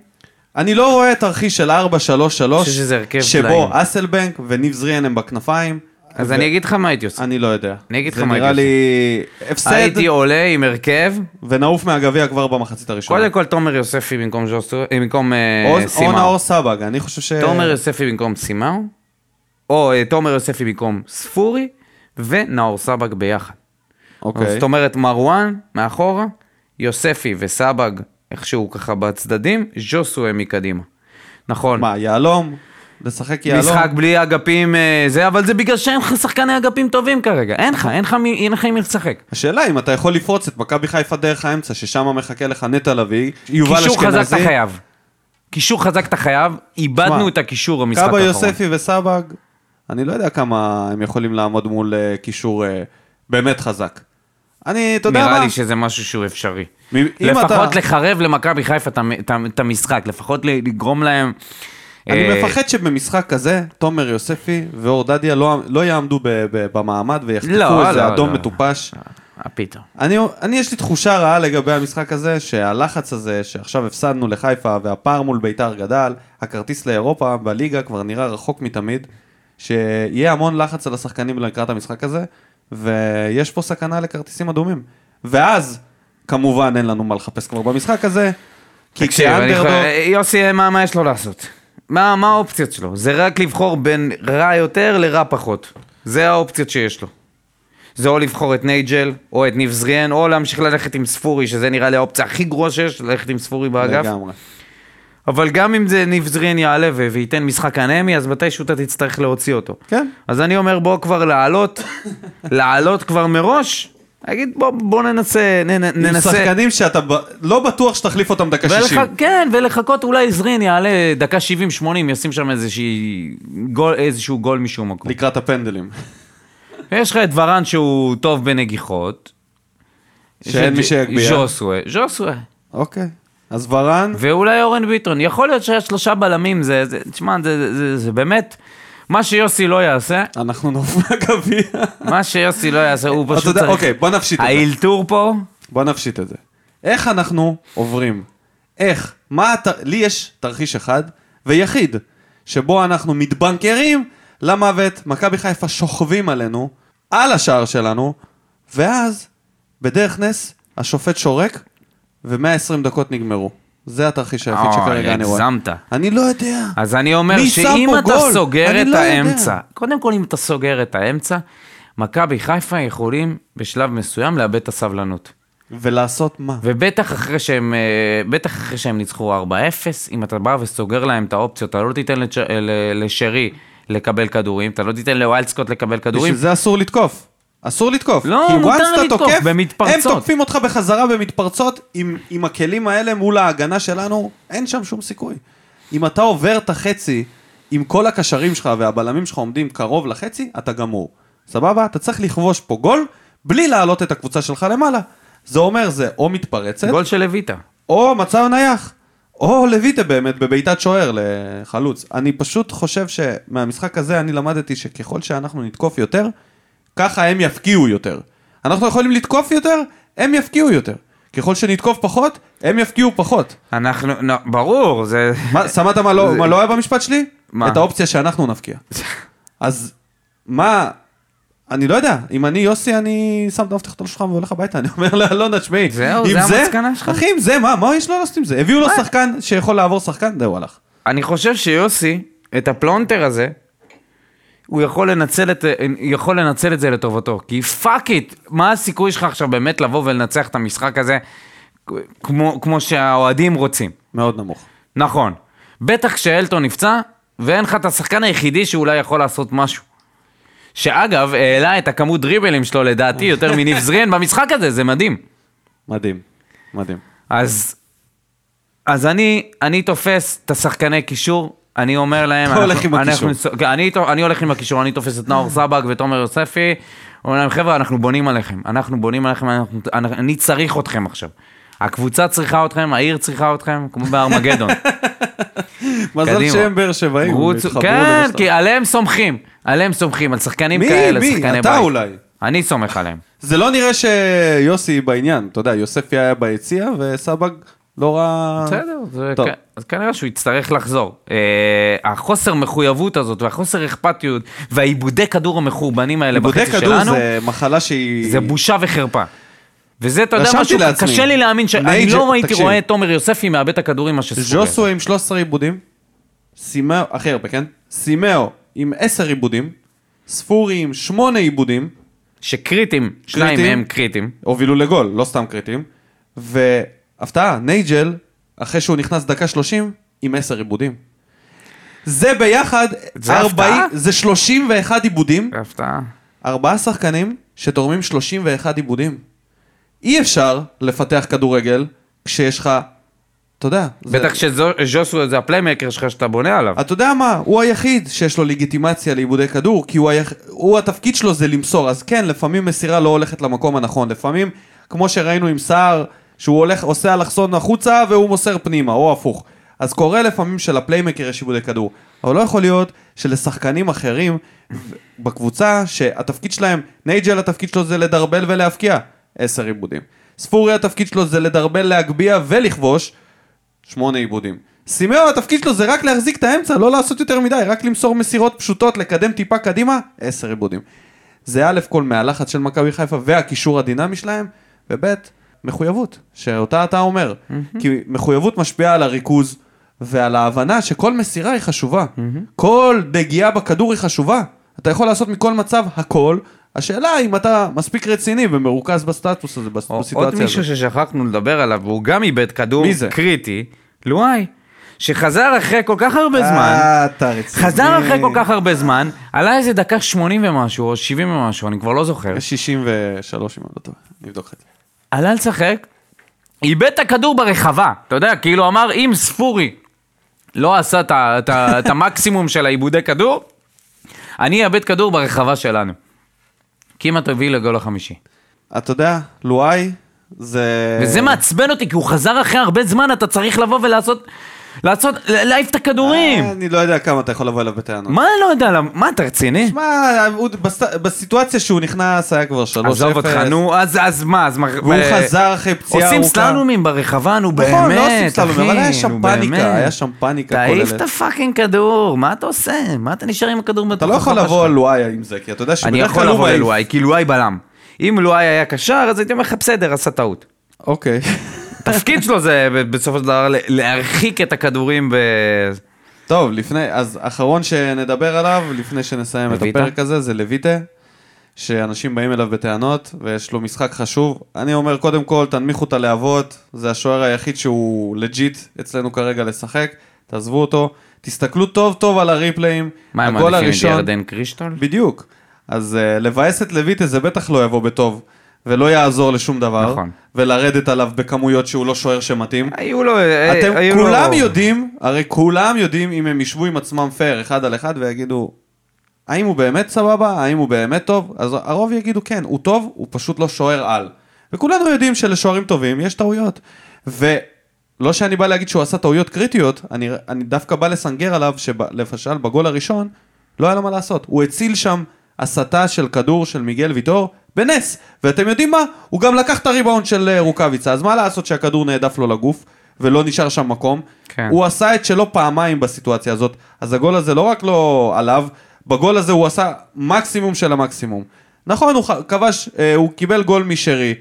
A: אני לא רואה תרחיש של 4-3-3,
B: חושב שזה הרכב
A: שבו
B: פלאים.
A: אסלבנק וניב זריאן הם בכנפיים.
B: אז
A: ו-
B: אני אגיד לך מה הייתי עושה.
A: אני לא יודע.
B: אני אגיד לך
A: זה
B: מה
A: נראה
B: הייתי
A: לי הפסד,
B: הייתי עולה עם הרכב,
A: ונעוף מהגביע כבר במחצית הראשונה.
B: קודם כל תומר יוספי במקום ז'וסו, אה, במקום אה,
A: או- או
B: סימאו.
A: נאור סבג, אני חושב ש...
B: תומר יוספי במקום סימאו, או אה, תומר יוספי במקום ספורי, ונאור סבג ביחד.
A: אוקיי.
B: זאת אומרת מרואן מאחורה, יוספי וסבג איכשהו ככה בצדדים, ז'וסו הם מקדימה. נכון.
A: מה, יהלום? לשחק יהלום?
B: משחק בלי אגפים אה, זה, אבל זה בגלל שאין לך שחקני אגפים טובים כרגע. אין לך, אין לך מי- אין לך עם מי לשחק.
A: השאלה אם אתה יכול לפרוץ את מכבי חיפה דרך האמצע, ששם מחכה לך נטע לביא, יובל אשכנזי.
B: קישור חזק אתה חייב. קישור חזק אתה חייב, איבדנו
A: שמע,
B: את הקישור
A: קאבה
B: האחרון.
A: יוספי וסבג, אני לא יודע כמה הם יכולים לעמוד מול אה, קישור אה, באמת חזק. אני, אתה יודע מה?
B: נראה לי שזה משהו שהוא אפשרי.
A: מ-
B: לפחות
A: אתה-
B: לחרב למכבי חיפה את המ- את המ- את המשחק, לפחות לגרום להם...
A: אני
B: אה,
A: מפחד שבמשחק כזה, תומר יוספי ואור דדיה לא, לא יעמדו ב, ב, במעמד ויחטפו
B: לא,
A: איזה
B: לא,
A: אדום
B: לא.
A: מטופש.
B: אה, פתאום.
A: אני, אני יש לי תחושה רעה לגבי המשחק הזה, שהלחץ הזה, שעכשיו הפסדנו לחיפה והפער מול ביתר גדל, הכרטיס לאירופה בליגה כבר נראה רחוק מתמיד, שיהיה המון לחץ על השחקנים לקראת המשחק הזה, ויש פה סכנה לכרטיסים אדומים. ואז, כמובן אין לנו מה לחפש כבר במשחק הזה, כי כאנדרדוג...
B: יכול- יוסי, מה מה יש לו לעשות? מה מה האופציות שלו? זה רק לבחור בין רע יותר לרע פחות. זה האופציות שיש לו. זה או לבחור את נייג'ל, או את ניב זריאן, או להמשיך ללכת עם ספורי, שזה נראה לי האופציה הכי גרועה שיש, ללכת עם ספורי באגף.
A: לגמרי.
B: אבל גם אם זה ניב זריאן יעלה ו- וייתן משחק אנמי, אז מתישהו אתה תצטרך להוציא אותו.
A: כן.
B: אז אני אומר, בוא כבר לעלות, לעלות כבר מראש, להגיד, בוא, בוא ננסה, נ, נ-
A: עם
B: ננסה.
A: שחקנים שאתה ב... לא בטוח שתחליף אותם דקה 60.
B: ולח... כן, ולחכות אולי זרין יעלה דקה 70-80, ישים שם איזושהי גול, איזשהו גול משום מקום.
A: לקראת הפנדלים.
B: יש לך את ורן שהוא טוב בנגיחות.
A: שאין מי שיגביה.
B: ז'וסווה, ז'וסווה.
A: אוקיי. אז ורן,
B: ואולי אורן ביטון. יכול להיות שהשלושה בלמים זה, זה תשמע, זה, זה, זה, זה באמת, מה שיוסי לא יעשה,
A: אנחנו נעוף מהגביע.
B: מה שיוסי לא יעשה, הוא
A: אתה
B: פשוט צריך...
A: אוקיי, בוא נפשיט את זה.
B: האלתור פה,
A: בוא נפשיט את זה. איך אנחנו עוברים? איך? מה הת... לי יש תרחיש אחד ויחיד, שבו אנחנו מתבנקרים למוות, מכבי חיפה שוכבים עלינו, על השער שלנו, ואז, בדרך נס, השופט שורק, ו-120 דקות נגמרו. זה התרחיש היחיד
B: אוי,
A: שכרגע אני רואה.
B: הגזמת.
A: אני לא יודע.
B: אז אני אומר שאם אתה
A: גול?
B: סוגר את
A: לא יודע.
B: האמצע, קודם כל אם אתה סוגר את האמצע, מכבי חיפה יכולים בשלב מסוים לאבד את הסבלנות.
A: ולעשות מה?
B: ובטח אחרי שהם, אה, בטח אחרי שהם ניצחו 4-0, אם אתה בא וסוגר להם את האופציות, אתה לא תיתן לש- לשרי לקבל כדורים, אתה לא תיתן לווילדסקוט לקבל כדורים.
A: בשביל זה אסור לתקוף. אסור לתקוף.
B: לא, מותר לתקוף,
A: תוקף,
B: במתפרצות.
A: הם תוקפים אותך בחזרה במתפרצות, עם, עם הכלים האלה מול ההגנה שלנו, אין שם שום סיכוי. אם אתה עובר את החצי אם כל הקשרים שלך והבלמים שלך עומדים קרוב לחצי, אתה גמור. סבבה? אתה צריך לכבוש פה גול, בלי להעלות את הקבוצה שלך למעלה. זה אומר, זה או מתפרצת,
B: גול של לויטה.
A: או מצב נייח. או לויטה באמת בבעיטת שוער לחלוץ. אני פשוט חושב שמהמשחק הזה אני למדתי שככל שאנחנו נתקוף יותר, ככה הם יפקיעו יותר. אנחנו יכולים לתקוף יותר, הם יפקיעו יותר. ככל שנתקוף פחות, הם יפקיעו פחות.
B: אנחנו, לא, ברור, זה...
A: מה, שמת מה לא,
B: זה-
A: מה לא היה במשפט שלי?
B: מה?
A: את האופציה שאנחנו נפקיע. אז מה, אני לא יודע, אם אני יוסי, אני שם את המפתחות על השולחן והולך הביתה, אני אומר לאלונה, תשמעי,
B: זהו,
A: עם
B: זה המסקנה שלך?
A: אחי, עם זה, מה, מה יש לו לעשות עם זה? הביאו לו שחקן שיכול לעבור שחקן, זהו, הלך.
B: אני חושב שיוסי, את הפלונטר הזה, הוא יכול לנצל את, יכול לנצל את זה לטובתו. כי fuck it, מה הסיכוי שלך עכשיו באמת לבוא ולנצח את המשחק הזה כמו, כמו שהאוהדים רוצים?
A: מאוד נמוך.
B: נכון. בטח כשאלטון נפצע, ואין לך את השחקן היחידי שאולי יכול לעשות משהו. שאגב, העלה את הכמות דריבלים שלו לדעתי יותר מניב זריאן במשחק הזה, זה מדהים.
A: מדהים, מדהים.
B: אז, אז אני, אני תופס את השחקני קישור, אני אומר להם...
A: אתה הולך עם
B: אנחנו-
A: הקישור.
B: אנחנו- כן, אני, הולך עם הקישור, אני תופס את נאור סבג ותומר יוספי, אומר להם, חבר'ה, אנחנו בונים עליכם, אנחנו בונים עליכם, אני, צריך אתכם עכשיו. הקבוצה צריכה אתכם, העיר צריכה אתכם, כמו בארמגדון.
A: מזל. שהם באר שבעים,
B: כן. כי עליהם סומכים, עליהם סומכים, על שחקנים
A: מי?
B: כאלה,
A: מי?
B: שחקני
A: אתה
B: בית.
A: אולי.
B: אני סומך עליהם.
A: זה לא נראה שיוסי בעניין, אתה יודע, יוספי היה ביציע וסבג לא ראה...
B: בסדר, זה. כ- אז כנראה שהוא יצטרך לחזור. אה, החוסר מחויבות הזאת והחוסר אכפתיות והעיבודי כדור המחורבנים האלה
A: עיבודי
B: בחצי
A: כדור
B: שלנו,
A: זה מחלה שהיא...
B: זה בושה וחרפה. וזה, אתה יודע משהו,
A: לעצמי.
B: קשה לי להאמין, שאני לא הייתי
A: תקשיב.
B: רואה את תומר יוספי מאבד את הכדורים מה שספורי.
A: ז'וסו עם 13 עיבודים, סימאו, הכי הרבה, כן? סימאו עם 10 עיבודים, ספורי עם 8 עיבודים,
B: שקריטים, שניים. מהם קריטיים.
A: הובילו לגול, לא סתם קריטיים, והפתעה, נייג'ל, אחרי שהוא נכנס דקה 30, עם 10 עיבודים. זה ביחד,
B: זה
A: 40,
B: הפתעה?
A: זה 31 עיבודים,
B: הפתעה.
A: ארבעה שחקנים שתורמים 31 עיבודים. אי אפשר לפתח כדורגל כשיש לך, אתה יודע, זה-
B: בטח שז'וסו זה הפליימקר שלך שאתה בונה עליו.
A: אתה יודע מה, הוא היחיד שיש לו לגיטימציה לאיבודי כדור, כי הוא, היח... הוא התפקיד שלו זה למסור, אז כן, לפעמים מסירה לא הולכת למקום הנכון, לפעמים, כמו שראינו עם סער, שהוא הולך, עושה אלכסון החוצה והוא מוסר פנימה, או הפוך. אז קורה לפעמים שלפליימקר יש איבודי כדור, אבל לא יכול להיות שלשחקנים אחרים בקבוצה, שהתפקיד שלהם, נייג'ל התפקיד שלו זה לדרבל ולהבקיע, עשר עיבודים. ספורי התפקיד שלו זה לדרבל, להגביה ולכבוש, שמונה עיבודים. סימאו התפקיד שלו זה רק להחזיק את האמצע, לא לעשות יותר מדי, רק למסור מסירות פשוטות, לקדם טיפה קדימה, עשר עיבודים. זה א' כל מהלחץ של מכבי חיפה והקישור הדינמי שלהם, וב' מחויבות, שאותה אתה אומר. כי מחויבות משפיעה על הריכוז ועל ההבנה שכל מסירה היא חשובה. כל נגיעה בכדור היא חשובה. אתה יכול לעשות מכל מצב הכל. השאלה אם אתה מספיק רציני ומרוכז בסטטוס הזה, בסיטואציה
B: עוד
A: הזאת.
B: מישהו ששכחנו לדבר עליו, והוא גם איבד כדור? קריטי, לואי, שחזר אחרי כל כך הרבה זמן.
A: אה, רציני.
B: חזר אחרי כל כך הרבה זמן, עלה איזה דקה 80 ומשהו, או 70 ומשהו, אני כבר לא זוכר.
A: יש 63 אם אני לא טועה, נבדוק את זה.
B: עלה לשחק, איבד את הכדור ברחבה, אתה יודע, כאילו אמר, אם ספורי לא עשה את המקסימום של העיבודי כדור, אני אאבד כדור ברחבה שלנו. כמעט הביא לגול החמישי.
A: אתה יודע, לואי זה...
B: וזה מעצבן אותי, כי הוא חזר אחרי הרבה זמן, אתה צריך לבוא ולעשות, לעשות, להעיף את הכדורים.
A: אה, אני לא יודע כמה אתה יכול לבוא אליו בטענות.
B: מה, אני לא יודע, מה, אתה רציני?
A: שמע, הוא- בסיטואציה שהוא נכנס היה כבר 3-0.
B: עזוב אותך, נו, אז אז מה, אז מה...
A: והוא חזר אחרי פציעה
B: עושים
A: ארוכה.
B: סללומים ברחבה, נו באמת, אחי.
A: נכון, לא עושים סללומים, אבל היה שם
B: נו,
A: פאניקה,
B: באמת.
A: היה שם פאניקה
B: תעיף
A: כוללת.
B: את הפאקינג כדור, מה אתה עושה? מה אתה נשאר עם הכדור בתוך
A: אתה לא יכול
B: הרחבה
A: לבוא
B: שלך?
A: על לואי עם זה, כי אתה יודע
B: אני
A: שבדרך
B: יכול
A: כלל הוא
B: לבוא
A: מעיף.
B: ללואי, כי לואי בלם. אם לואי היה קשר, אז הייתי אומר לך, בסדר, עשה טעות.
A: אוקיי.
B: התפקיד שלו זה בסופו של דבר להרחיק את הכדורים ב...
A: טוב, לפני, אז אחרון שנדבר עליו, לפני שנסיים את
B: לויטה?
A: הפרק הזה, זה לויטה, שאנשים באים אליו בטענות, ויש לו משחק חשוב. אני אומר, קודם כל, תנמיכו את הלהבות, זה השוער היחיד שהוא לג'יט אצלנו כרגע לשחק, תעזבו אותו, תסתכלו טוב טוב על הריפליים.
B: מה הם מעדיפים את ירדן קרישטול?
A: בדיוק. אז uh, לבאס את לויטה זה בטח לא יבוא בטוב ולא יעזור לשום דבר,
B: נכון.
A: ולרדת עליו בכמויות שהוא לא שוער שמתאים.
B: היו לו... אה,
A: אתם
B: היו
A: כולם
B: לו...
A: יודעים, הרי כולם יודעים אם הם ישבו עם עצמם פייר אחד על אחד ויגידו, האם הוא באמת סבבה? האם הוא באמת טוב? אז הרוב יגידו כן, הוא טוב, הוא פשוט לא שוער על. וכולנו יודעים שלשוערים טובים יש טעויות. ולא שאני בא להגיד שהוא עשה טעויות קריטיות, אני, אני דווקא בא לסנגר עליו שלמשל בגול הראשון, לא היה לו מה לעשות. הוא הציל שם הסטה של כדור של מיגל ויטור בנס. ואתם יודעים מה? הוא גם לקח את הריבאונד של אה, רוקאביצה, אז מה לעשות שהכדור נעדף לו לגוף? ולא נשאר שם מקום.
B: כן.
A: הוא עשה את שלו פעמיים בסיטואציה הזאת, אז הגול הזה לא רק לא עליו, בגול הזה הוא עשה מקסימום של המקסימום. נכון, הוא כבש, אה, הוא קיבל גול משרי,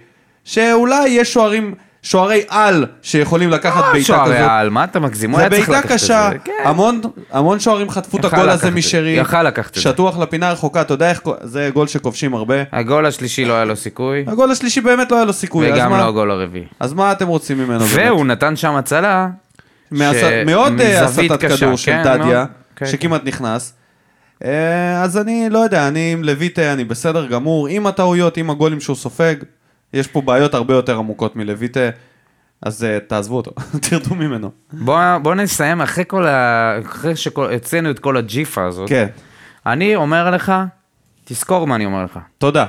A: שאולי יש שוערים, שוערי על שיכולים לקחת בעיטה כזאת.
B: שוערי העל, מה אתה מגזים?
A: זה בעיטה קשה.
B: כן.
A: המון, המון שוערים חטפו את הגול הזה. משרי,
B: יכל לקחת את זה.
A: שטוח לפינה הרחוקה, אתה יודע איך, זה גול שכובשים הרבה.
B: הגול השלישי לא היה לו סיכוי,
A: הגול השלישי באמת לא היה לו סיכוי,
B: וגם לא הגול הרביעי.
A: אז מה אתם רוצים ממנו?
B: והוא נתן שם הצלה.
A: מאוד אה, הסטת כדור של
B: כן,
A: דדיה,
B: כן,
A: שכמעט נכנס. אה, אז אני לא יודע, אני עם לויטה, אני בסדר גמור, עם הטעויות, עם הגולים שהוא סופג, יש פה בעיות הרבה יותר עמוקות מלויטה, אז אה, תעזבו אותו, תרדו ממנו.
B: בוא, בוא נסיים אחרי כל ה... אחרי שהוצאנו את כל הג'יפה הזאת.
A: כן,
B: אני אומר לך, תזכור מה אני אומר לך.
A: תודה.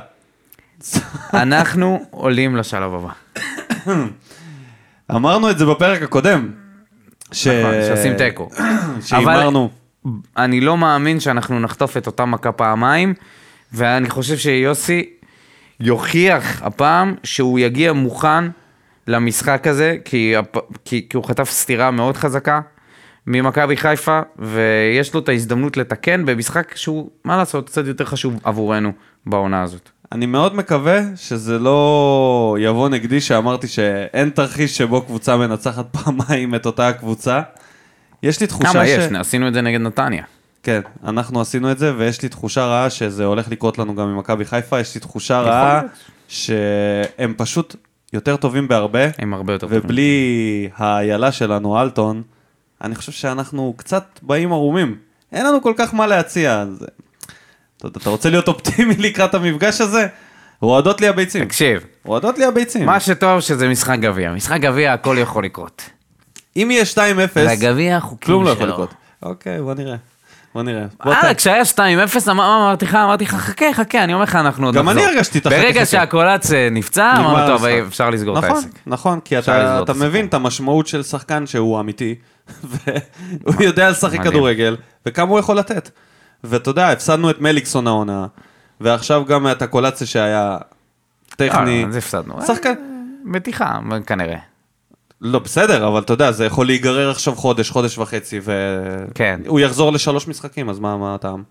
B: אנחנו עולים לשלב הבא.
A: אמרנו את זה בפרק הקודם. ש...
B: נכון, שעושים תיקו.
A: שהימרנו.
B: אני לא מאמין שאנחנו נחטוף את אותה מכה פעמיים, ואני חושב שיוסי יוכיח הפעם שהוא יגיע מוכן למשחק הזה, כי, הפ- כי, כי הוא חטף סטירה מאוד חזקה ממכבי חיפה, ויש לו את ההזדמנות לתקן במשחק שהוא, מה לעשות, קצת יותר חשוב עבורנו בעונה הזאת.
A: אני מאוד מקווה שזה לא יבוא נגדי שאמרתי שאין תרחיש שבו קבוצה מנצחת פעמיים את אותה הקבוצה. יש לי תחושה
B: כמה
A: ש...
B: יש? עשינו את זה נגד נתניה.
A: כן, אנחנו עשינו את זה, ויש לי תחושה רעה שזה הולך לקרות לנו גם עם מכבי חיפה, יש לי תחושה רעה. שהם פשוט יותר טובים בהרבה,
B: הם הרבה יותר טובים.
A: ובלי האיילה שלנו, אלטון, אני חושב שאנחנו קצת באים ערומים. אין לנו כל כך מה להציע. אז... אתה, רוצה להיות אופטימי לקראת המפגש הזה? רועדות לי הביצים.
B: תקשיב,
A: רועדות לי הביצים.
B: מה שטוב שזה משחק גביע. משחק גביע הכל יכול לקרות.
A: אם יהיה 2-0,
B: והגביע החוקים
A: כלום לא
B: שלו.
A: יכול לקרות. אוקיי, בוא נראה. בוא נראה.
B: אה, כשהיה 2-0 אמר- אמרתי לך, אמרתי לך, חכה, חכה, אני אומר לך, אנחנו עוד
A: גם
B: נחזור.
A: אני הרגשתי את החכה,
B: ברגע. שהקולץ אה, נפצע, אמרנו, טוב. אפשר לסגור את
A: נכון,
B: העסק.
A: נכון, כי אתה. מבין את המשמעות של שחקן שהוא אמיתי, והוא יודע לשחק. כדורגל, וכמה הוא יכול לתת. ואתה יודע, הפסדנו את מליקסון העונה, ועכשיו גם את הקולציה שהיה טכני.
B: אה, אז הפסדנו.
A: שחקן,
B: אה, מתיחה, כנראה.
A: לא בסדר, אבל אתה יודע, זה יכול להיגרר עכשיו חודש, חודש וחצי,
B: כן.
A: והוא יחזור לשלוש משחקים, אז מה מה הטעם?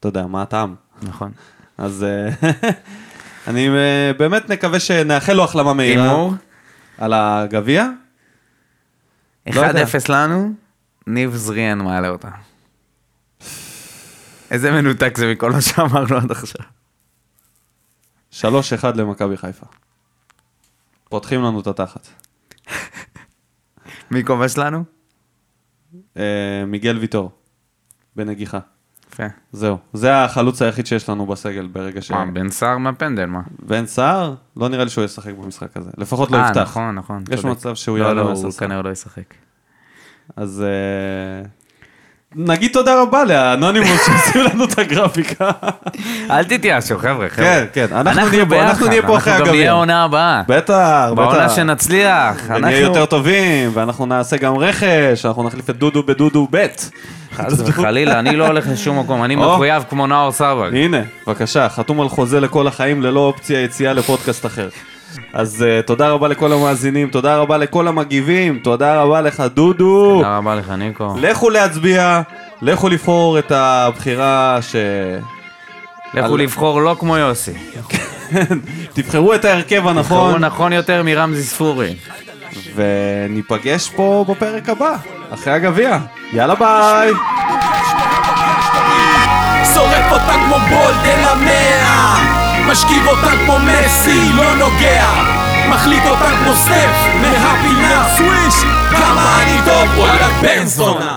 A: אתה יודע, מה הטעם?
B: נכון.
A: אז אה, אני אה, באמת מקווה שנאחל לו החלמה מהירה.
B: הימור,
A: על הגביע?
B: 1-0
A: לא.
B: לנו, ניב זריאן מעלה אותה. איזה מנותק זה מכל מה שאמרנו עד עכשיו.
A: 3-1 למכבי חיפה. פותחים לנו את התחת.
B: מי כובש לנו?
A: אה, מיגל ויטור, בנגיחה.
B: יפה.
A: זהו. זה החלוץ היחיד שיש לנו בסגל ברגע ש...
B: מה, בן סער מהפנדל, מה?
A: בן סער? לא נראה לי שהוא ישחק במשחק הזה. לפחות לא
B: אה,
A: יפתח.
B: נכון, נכון.
A: יש. מצב שהוא
B: לא,
A: יעלה
B: לא,
A: מהספסל.
B: הוא כנראה לא ישחק.
A: אז אה, נגיד תודה רבה לאנונימוס שעושים לנו את הגרפיקה.
B: אל תתייאשו, חבר'ה, חבר'ה.
A: כן, כן, אנחנו נהיה פה- אנחנו נהיה פה אחרי
B: אנחנו גם נהיה
A: הגביע.
B: העונה הבאה.
A: בטח,
B: בעונה
A: בטח.
B: שנצליח.
A: ונהיה
B: אנחנו-
A: יותר טובים, ואנחנו נעשה גם רכש, אנחנו נחליף את דודו בדודו ב'.
B: חס וחלילה, אני לא הולך לשום מקום, אני. מחויב כמו נאור סבג.
A: הנה, בבקשה, חתום על חוזה לכל החיים ללא אופציה יציאה לפודקאסט אחר. אז uh, תודה רבה לכל המאזינים, תודה רבה לכל המגיבים, תודה רבה לך דודו.
B: תודה רבה לך, ניקו.
A: לכו להצביע, לכו לבחור את הבחירה ש...
B: לכו
A: על-
B: לבחור לא כמו יוסי.
A: תבחרו את ההרכב הנכון,
B: נכון יותר מרמזי ספורי.
A: וניפגש פה בפרק הבא, אחרי הגביע. יאללה ביי!
D: שורף אותה כמו בולד אל המאה משכיב אותה כמו מסי, לא נוגע. מחליט אותה כמו סטף מהפינה. סוויש. כמה אני טוב וואלה בן זונה